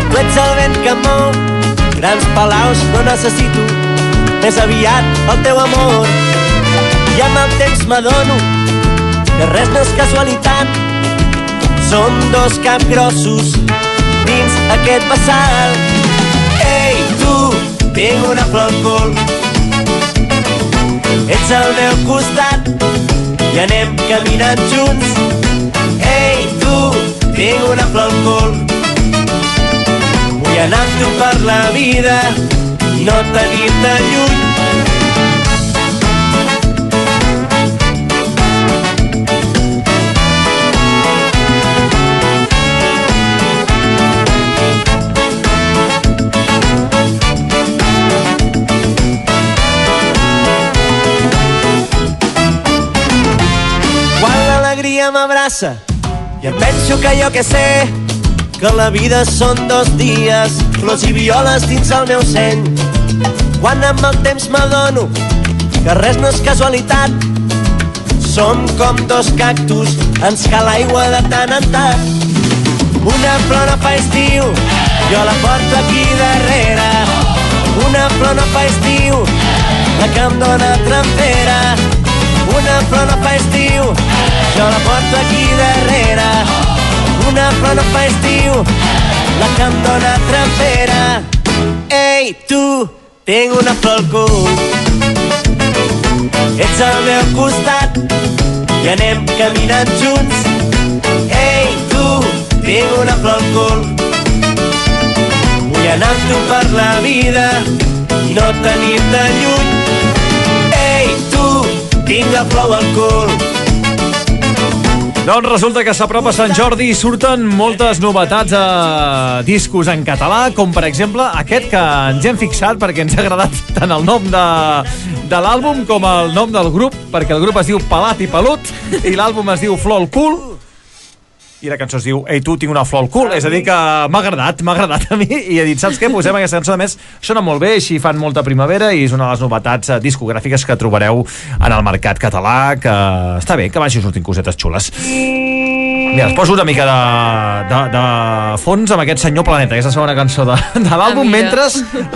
tu ets el vent que mou, grans palaus no necessito, més aviat el teu amor. I amb el temps m'adono que res no és casualitat, som dos capgrossos dins aquest vessal. Ei, tu, tinc una flor al cul, ets al meu costat anem caminant junts. Ei, tu, tinc una flor al cul, vull anar amb tu per la vida i no tenir-te lluny. M'abraça i em penso que jo que sé que la vida són dos dies, flors i violes dins el meu seny. Quan amb el temps m'adono que res no és casualitat, som com dos cactus, ens cal aigua de tant en tant. Una flor no fa estiu, jo la porto aquí darrere. Una flor no fa estiu, la que em dóna trempera. Una flor no fa estiu, jo la porto aquí darrere. Una flor no fa estiu, la que em dóna trempera. Ei, tu, tinc una flor al cul. Ets al meu costat i anem caminant junts. Ei, tu, tinc una flor al cul. Vull anar amb tu per la vida i no tenir-te lluny. La flor al cul. Doncs resulta que s'apropa Sant Jordi i surten moltes novetats a discos en català, com per exemple aquest que ens hem fixat perquè ens ha agradat tant el nom de, de l'àlbum com el nom del grup, perquè el grup es diu Pelat i Pelut i l'àlbum es diu Flor al cul i la cançó es diu Ei tu, tinc una flor al cul. És a dir que m'ha agradat, m'ha agradat a mi. I he dit, saps què, posem aquesta cançó a més sona molt bé, així fan molta primavera i és una de les novetats eh, discogràfiques que trobareu en el mercat català que està bé, que vagi sortint cosetes xules. Mira, es poso una mica de, de, de fons amb aquest senyor Planeta, aquesta segona cançó de, de l'àlbum, Ah, mentre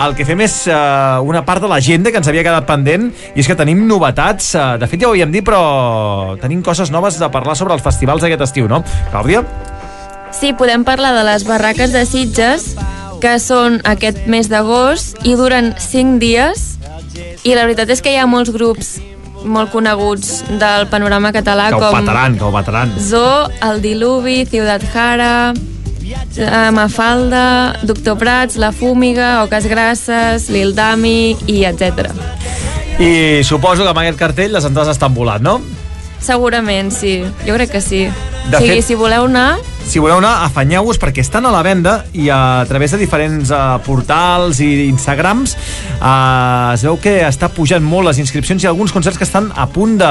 el que fem és uh, una part de l'agenda que ens havia quedat pendent i és que tenim novetats, uh, de fet ja ho havíem dit, però tenim coses noves de parlar sobre els festivals d'aquest estiu, no? Clàudia? Sí, podem parlar de les barraques de Sitges, que són aquest mes d'agost i duren 5 dies. I la veritat és que hi ha molts grups molt coneguts del panorama català Que ho com petaran, que ho. Zoo, El Diluvi, Ciudad Jara, eh, Mafalda, Doctor Prats, La Fúmiga, Oques Grasses, Lil Dami i etc. I suposo que amb aquest cartell les entrades estan volant, no? Segurament, sí. Jo crec que sí. De o sigui, fet- si voleu anar, Si voleu anar, afanyeu-vos perquè estan a la venda i a través de diferents uh, portals i Instagrams uh, es veu que està pujant molt les inscripcions i alguns concerts que estan a punt de-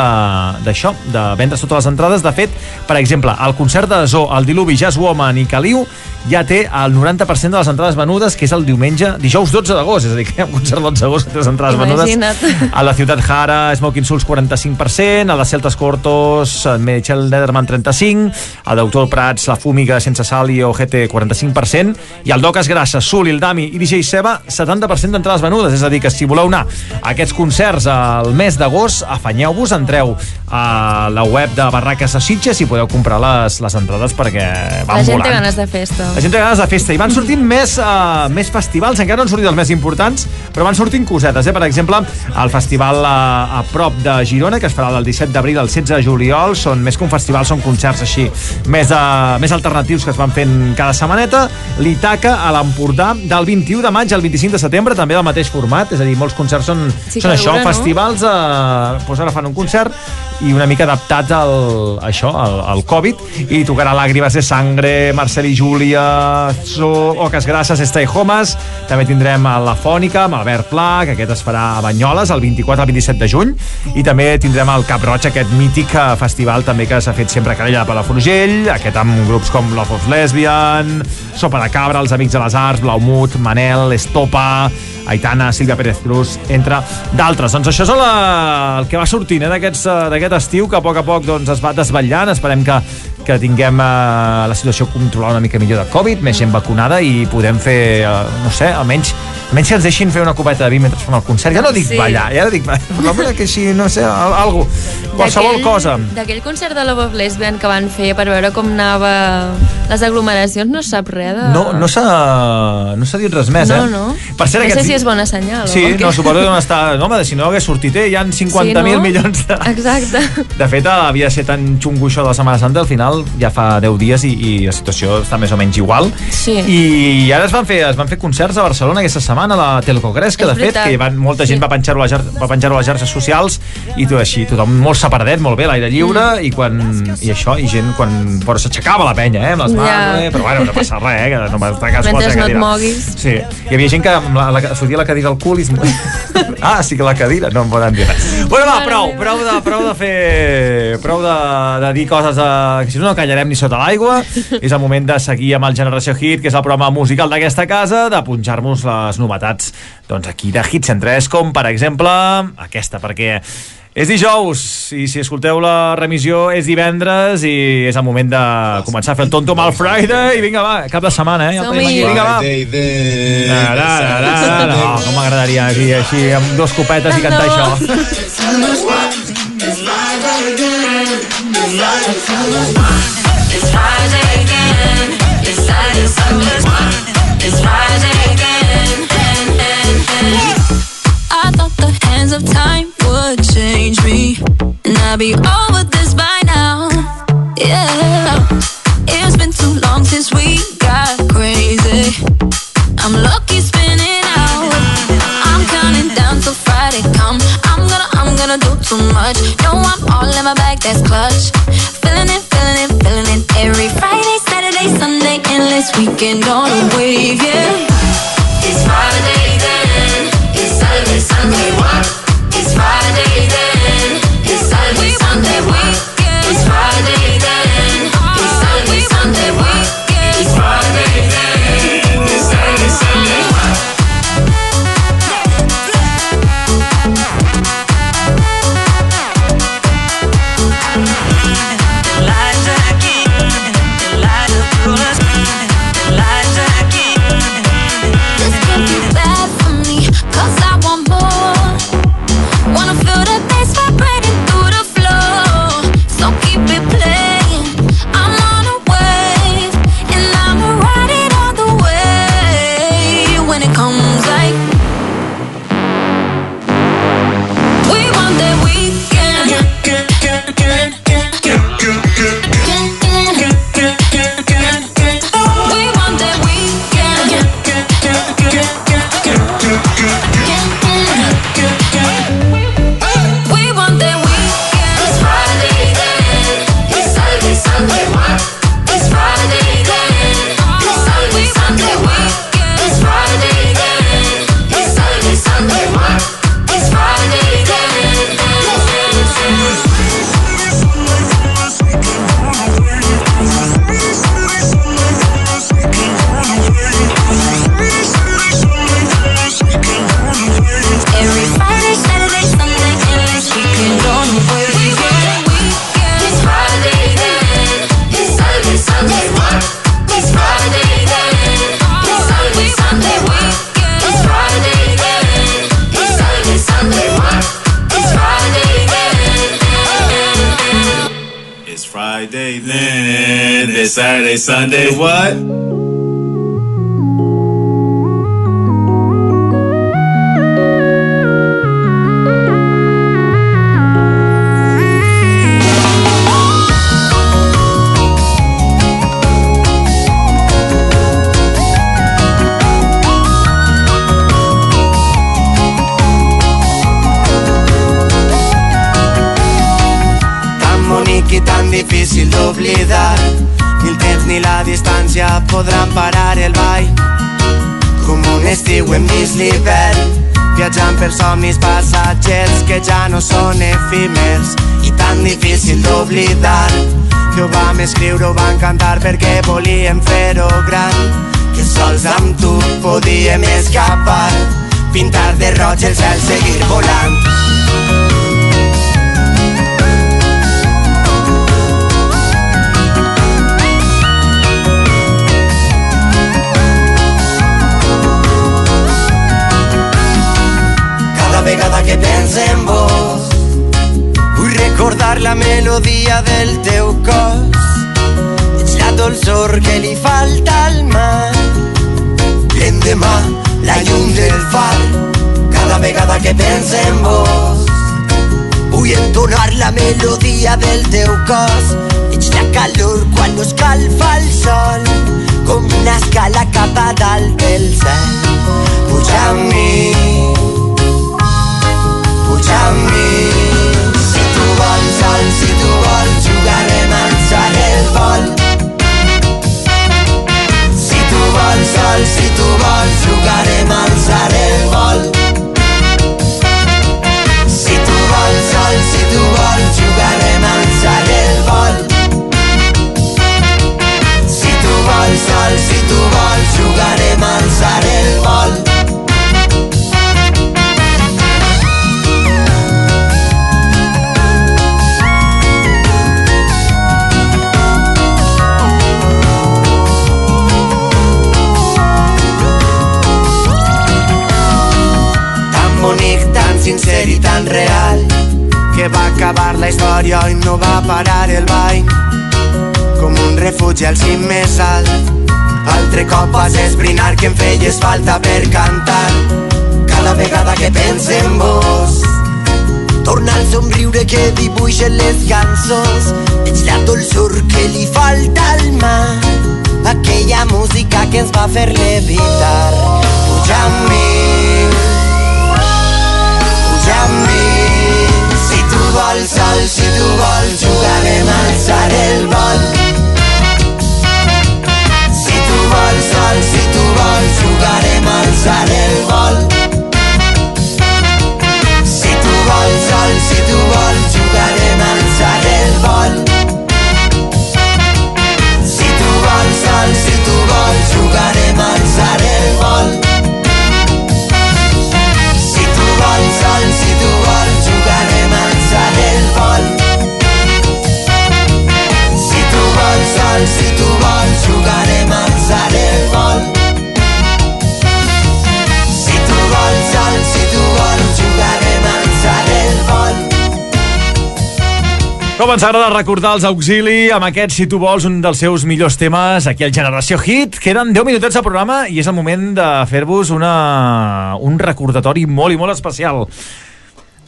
d'això, de, de vendre totes les entrades. De fet, per exemple, el concert de Zoo, el Diluvi, Jazz Woman i Caliu ja té el 90% de les entrades venudes, que és el diumenge, dijous 12 d'agost, és a dir, que hi ha un concert l'11 d'agost que té les entrades Imagina't. venudes. A la Ciutat Jara, Smoking Souls 45%, a la Celtas Cortos, Michel Nederman 35%, a Doctor Prats, La Fúmiga, Sense Sal i OGT 45%, i al Doques Grasses, Sul, Il Dami i DJ Seba 70% d'entrades venudes, és a dir, que si voleu anar a aquests concerts al mes d'agost, afanyeu-vos, entreu a la web de Barraques de Sitges i podeu comprar les, les entrades perquè van la gent volant. té ganes de festa. La gent té ganes de festa i van sortint més, uh, més festivals, encara no han sortit els més importants, però van sortint cosetes. Eh? Per exemple, el festival uh, a prop de Girona, que es farà del 17 d'abril al 16 de juliol, són més que un festival, són concerts així, més, uh, més més alternatius que es van fent cada setmaneta. L'Itaca a l'Empordà del 21 de maig al 25 de setembre, també del mateix format, és a dir, molts concerts són, Sí, són això, dura, no? festivals, eh, doncs ara fan un concert i una mica adaptats al, això, al, al Covid, i tocarà Làgrimes de Sangre, Marcel i Júlia, so, Oques Grasses, Stay Homes, també tindrem a la Fònica, amb Albert Pla, que aquest es farà a Banyoles el 24 al 27 de juny, i també tindrem el Cap Roig, aquest mític eh, festival també que s'ha fet sempre a Calella de Palafrugell, aquest amb grups com Love of Lesbian, Sopa de Cabra, Els Amics de les Arts, Blaumut, Manel, Estopa, Aitana, Sílvia Pérez Cruz, entre d'altres. Doncs això és la, el que va sortint eh, eh, d'aquest estiu, que a poc a poc doncs, es va desvetllant. Esperem que, que tinguem eh, la situació controlada una mica millor de Covid, més gent vacunada i podem fer, eh, no sé, almenys, almenys que ens deixin fer una copeta de vi mentre fem el concert. Ja no dic Sí. ballar, ja no dic ballar, però mira que així, no sé, al- algo, qualsevol cosa. D'aquell concert de Love of Lesbian que van fer per veure com anava les aglomeracions, no sap res de... No, no s'ha no s'ha dit res més, no, eh? no. Per cert, no sé si és bona senyal. Sí, o no, suposo que no està... No, home, si no hagués sortit, eh? Hi ha 50.000 Sí, no? milions de... Exacte. De fet, havia de ser tan xungo això de la Setmana Santa, al final ja fa 10 dies i, i la situació està més o menys igual. Sí. I ara es van fer, es van fer concerts a Barcelona aquesta setmana, a la Telecongrés, que És de fet, veritat. que van, molta gent Sí. va penjar-ho a, les xar- va penjar-ho a les xarxes socials i tot així, tothom molt separadet, molt bé, l'aire lliure, Mm. i quan i això, i gent quan però s'aixecava la penya, eh, amb les mans, Ja. eh, però bueno, no passa res, eh, que no m'està cas Mentre no et moguis. Sí, hi havia gent que amb la, la, fotia la cadira al cul i. Ah, sí que la cadira, no em poden dir res. Bueno, va, prou, prou de, prou de fer... Prou de, de dir coses de, que si no, no callarem ni sota l'aigua. És el moment de seguir amb el Generació Hit, que és el programa musical d'aquesta casa, de punxar-nos les novetats doncs aquí de Hit 103, com per exemple aquesta, perquè és dijous i si escolteu la remissió és divendres i és el moment de començar a fer el tonto amb el Friday i vinga va, cap de setmana eh? Ja vinga va La, la, la, la, la. No, com m'agradaria aquí, així, amb dos copetes i cantar això. be over this by now. Yeah, it's been too long since we gonna do too much. No, I'm all in my bag, that's clutch. Feeling it, feeling it, feeling it. Every Friday, Saturday, Sunday, endless weekend on a wave, yeah. Sunday, Sunday, what? Somnis passatgers que ja no són efímers i tan difícil d'oblidar que ho vam escriure, ho vam cantar perquè volíem fer-ho gran. Que sols amb tu podíem escapar pintar de roig el cel, seguir volant que pense en vos. Vull recordar la melodia del teu cos. Ets la dolçor que li falta al mar. L'endemà, la llum del far Cada vegada que pense en vos. Vull entonar la melodia del teu cos. Ets la calor quan no escalfa el sol. Com una escala cap a dalt del cel. Puja amb mi puja amb. Si tu vols sol, si tu vols, jugarem a alçar el vol. Si tu vols sol, si tu vols, jugarem a alçar el vol. Si tu vols sol, si tu vols, jugarem a alçar el vol. Si tu vols sol, si tu vols, jugarem a sincer i tan real que va acabar la història i no va parar el ball. Com un refugi al cim més alt altre cop vas esbrinar que em feies falta per cantar. Cada vegada que pense en vos torna el somriure que dibuixen les cançons. Ets la dolçor que li falta al mar aquella música que ens va fer levitar. Puja amb mi amb mi si tu vols sol, si tu vols jugarem a alçar el vol si tu vols sol, si tu vols jugarem a alçar el vol Com ens agrada recordar els Auxili amb aquest, si tu vols, un dels seus millors temes aquí al Generació Hit. Queden 10 minutets de programa i és el moment de fer-vos una... un recordatori molt i molt especial.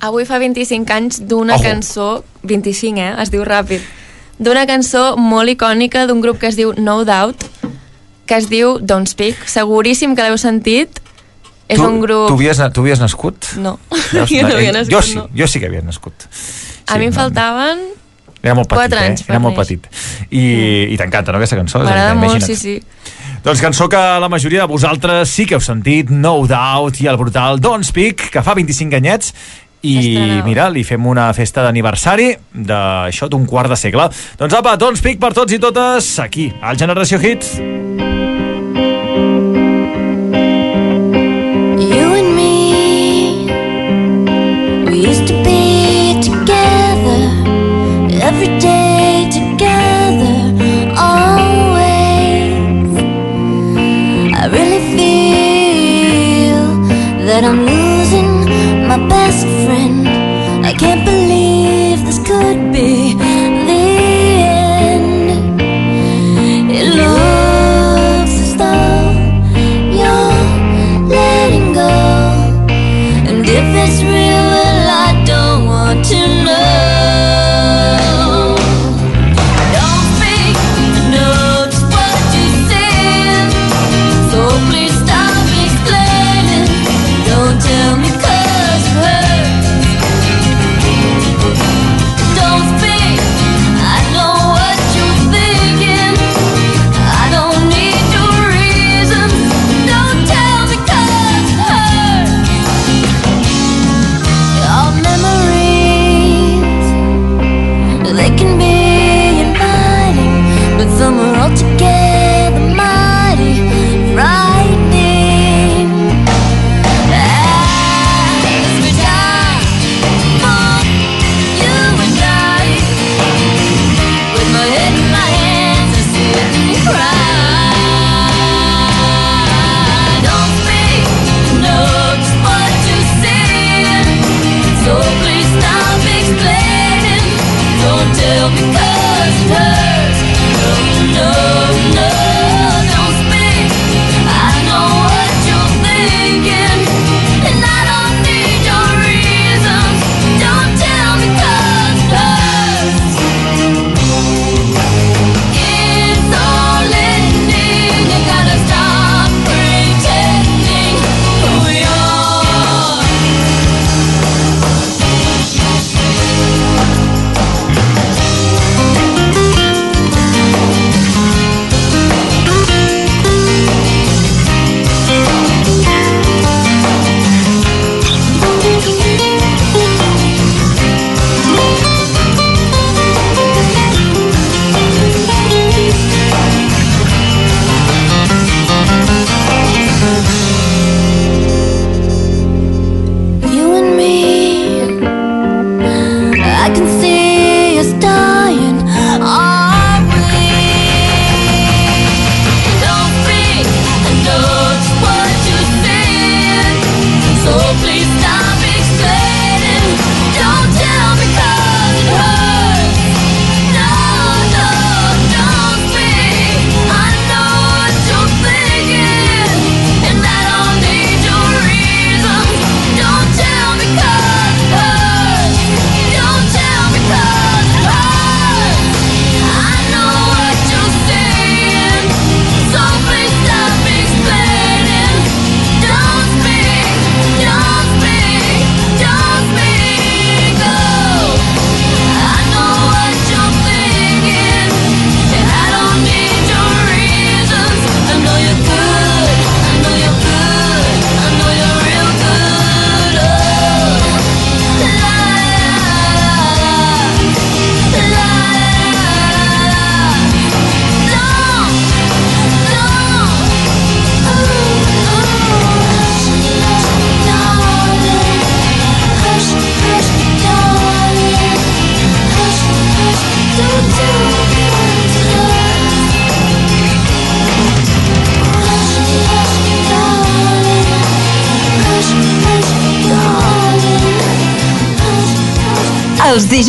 Avui fa 25 anys d'una cançó, 25, eh? Es diu ràpid. D'una cançó molt icònica d'un grup que es diu No Doubt, que es diu Don't Speak. Seguríssim que l'heu sentit. És tu, un grup... Tu havies, tu havies nascut? No, Veus? jo no havia nascut, jo sí, no. jo sí que havia nascut. A mi em faltaven... Era molt petit, Quatre anys eh? Era molt petit. I, i t'encanta, no, aquesta cançó? M'agrada molt, imagina't. sí, sí. Doncs cançó que la majoria de vosaltres sí que heu sentit, No Doubt i el brutal Don't Speak, que fa 25 anyets i mira, li fem una festa d'aniversari d'això d'un quart de segle. Doncs apa, Don't Speak per tots i totes aquí, al Generació Hit. You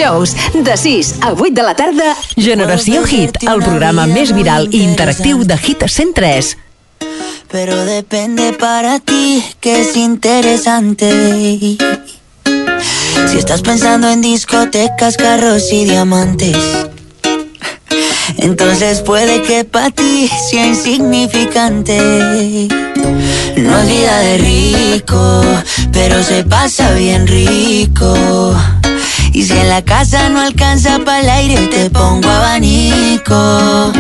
dijous, de 6 a 8 de la tarda, Generació Hit, el programa més viral i interactiu de Hit 103. Pero depende para ti que es interesante. Si estás pensando en discotecas, carros y diamantes, entonces puede que para ti sea insignificante. No es vida de rico, pero se pasa bien rico. Y si en la casa no alcanza para el aire, te pongo abanico.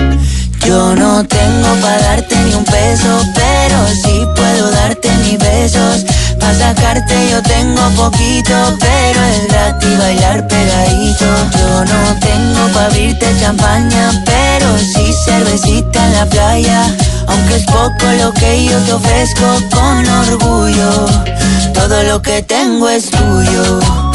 Yo no tengo para darte ni un peso, pero sí puedo darte mis besos. Para sacarte yo tengo poquito, pero es gratis bailar pegadito. Yo no tengo para abrirte champaña, pero sí cervecita en la playa. Aunque es poco lo que yo te ofrezco con orgullo, todo lo que tengo es tuyo.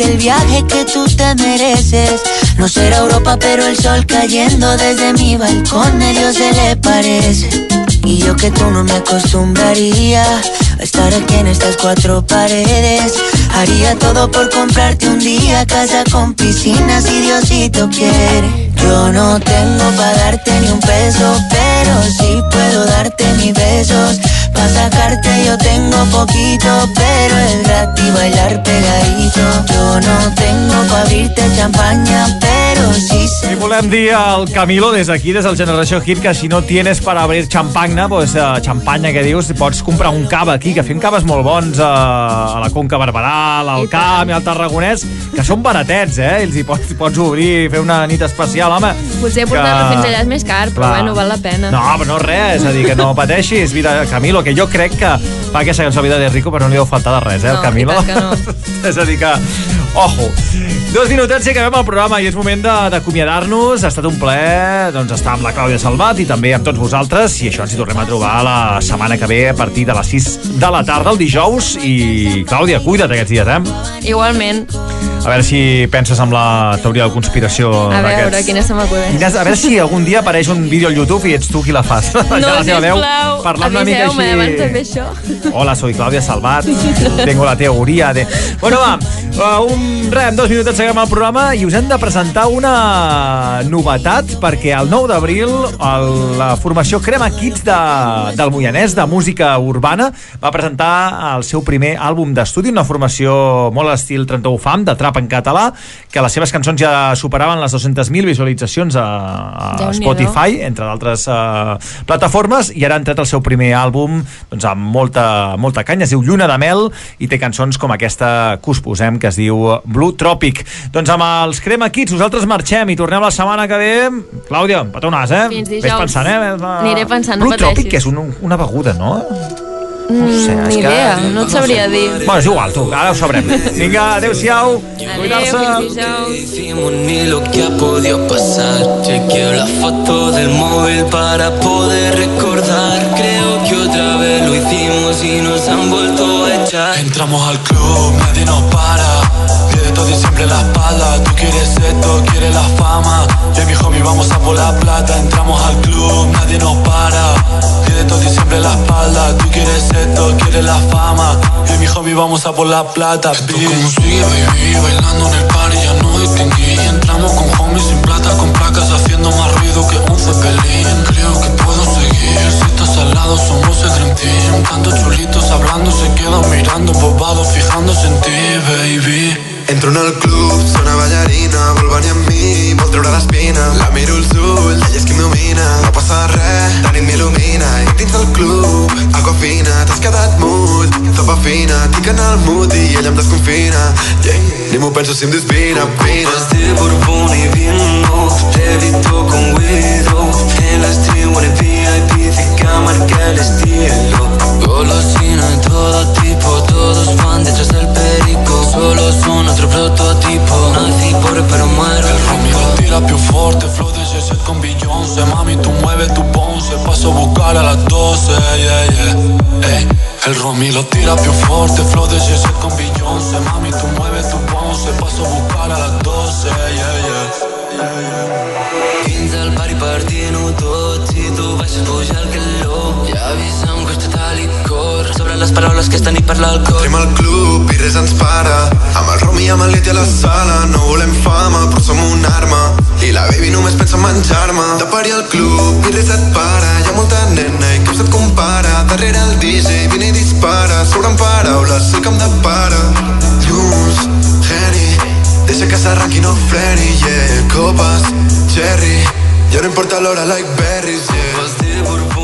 El viaje que tú te mereces. No será Europa, pero el sol cayendo desde mi balcón medio se le parece. Y yo que tú no me acostumbraría a estar aquí en estas cuatro paredes. Haría todo por comprarte un día casa con piscina si Diosito quiere. Yo no tengo para darte ni un peso, pero sí puedo darte mis besos. Pa' sacarte yo tengo poquito, pero es gratis bailar pegadito. Yo no tengo pa' abrirte champaña, pero I volem dir al Camilo des d'aquí, des del Generació Hit, que si no tienes para abrir champagna, pues, uh, xampanya que dius, pots comprar un cava aquí, que fem caves molt bons uh, a la Conca Barberal, al Camp i al Tarragonès, que són baratets, eh? Els hi pots, pots obrir, fer una nit especial, home. Potser portar-lo fins allà és més car, però Clar. bueno, val la pena. No, però no res, és a dir, que no pateixis, vida, Camilo, que jo crec que fa aquesta cançó Vida de Rico, però no li deu faltar de res, eh, el No, Camilo. que no. és a dir que, ojo, dos minutets i acabem el programa i és moment d'acomiadar-nos. Ha estat un plaer doncs, estar amb la Clàudia Salvat i també amb tots vosaltres i això ens hi tornem a trobar la setmana que ve a partir de les 6 de la tarda, el dijous i Clàudia, cuida't aquests dies, eh? Igualment. A veure si penses amb la teoria de conspiració A veure, quina se m'acudeix. A veure si algun dia apareix un vídeo al YouTube i ets tu qui la fas. No, la teva veu, sisplau, parlant una mica aviseu-me abans de fer això. Hola, soy Claudia Salvat. Tengo la teoria de... Bueno, va, uh, un, en dos minuts seguim el programa i us hem de presentar una novetat perquè el 9 d'abril la formació Crema Kids de, del Moianès de música urbana va presentar el seu primer àlbum d'estudi, una formació molt a l'estil 31 Fam, de trap en català, que les seves cançons ja superaven les 200.000 visualitzacions a, a. Spotify, entre d'altres uh, plataformes, i ara han tret el seu primer àlbum doncs, amb molta, molta canya, es diu Lluna de Mel, i té cançons com aquesta que us posem, que es diu Blue Tropic. Doncs amb els Crema Kids nosaltres marxem i tornem la setmana que ve. Clàudia, nas, eh? Fins Ves dijous. pensant, eh? Aniré pensant, no Blue Tropic, pateixis. que és un, una beguda, no? Mm, sé, és ni que- idea, no et sabria dir. Bueno, és igual, tu, ara ho sabrem. Vinga, adeu-siau. Cuidar-se. hicimos ni lo que ha podido pasar. Chequeo la foto del móvil para poder recordar. Creo que otra vez lo hicimos y nos han vuelto a echar. Entramos al club, nadie nos para. Todo y siempre la espalda. Tú quieres esto, quieres la fama. Yo y mi homie vamos a por la plata. Entramos al club, nadie nos para. Pierde todo y siempre la espalda. Tú quieres esto, quieres la fama. Yo y mi homie vamos a por la plata. Esto como sigue, baby, bailando en el party ya no distinguí. Entramos con homies sin plata, con placas haciendo más ruido que un zeppelin. Creo que puedo seguir. Al lado somos el dream team. Tantos chulitos hablando se quedan mirando bobados fijándose en ti, baby. Entro en el club, sona ballarina, vol venir amb mi, vol treure l'espina. La miro als ulls, ella és qui m'il·lumina. No passa res, la nit m'il·lumina. I dins del club, aqua fina, t'has quedat mut, topa fina. Tinc en el mood i ella em desconfina. Yeah, ni m'ho penso si em dispira, vina. Copas de Borbón y vino, levito con Widow. En la street, en el VIP, fica marca el estilo. Golosina de todo tipo, todos van detrás del perico. Solo son otro prototipo. Nací pobre pero muero Il tira più forte, flow di Jet con Beyoncé Mami 12, yeah, yeah. Ey, el Romy lo tira più forte, flow de J con Beyoncé. Mami, tú mueves tu ponce, paso a buscar a las 12, yeah, yeah. Dins el pari partint-ho tot Si tu baixes puja el calor Ja avisa'm que està licor Sobre les paraules que estan i parla el cor Entrem al club i res ens para Amb el Romy i amb el Leti a la sala. No volem fama però som una arma I la baby només pensa en menjar-me De pari al club i res et para. Hi ha molta nena i cap se't compara Darrere el DJ vine i dispara Sobren paraules, sé que em depara Llums, Henny Deixa que s'arranqui no fleri, yeah Copes, cherry Ja no importa l'hora like berries, yeah. Vas dir Borbón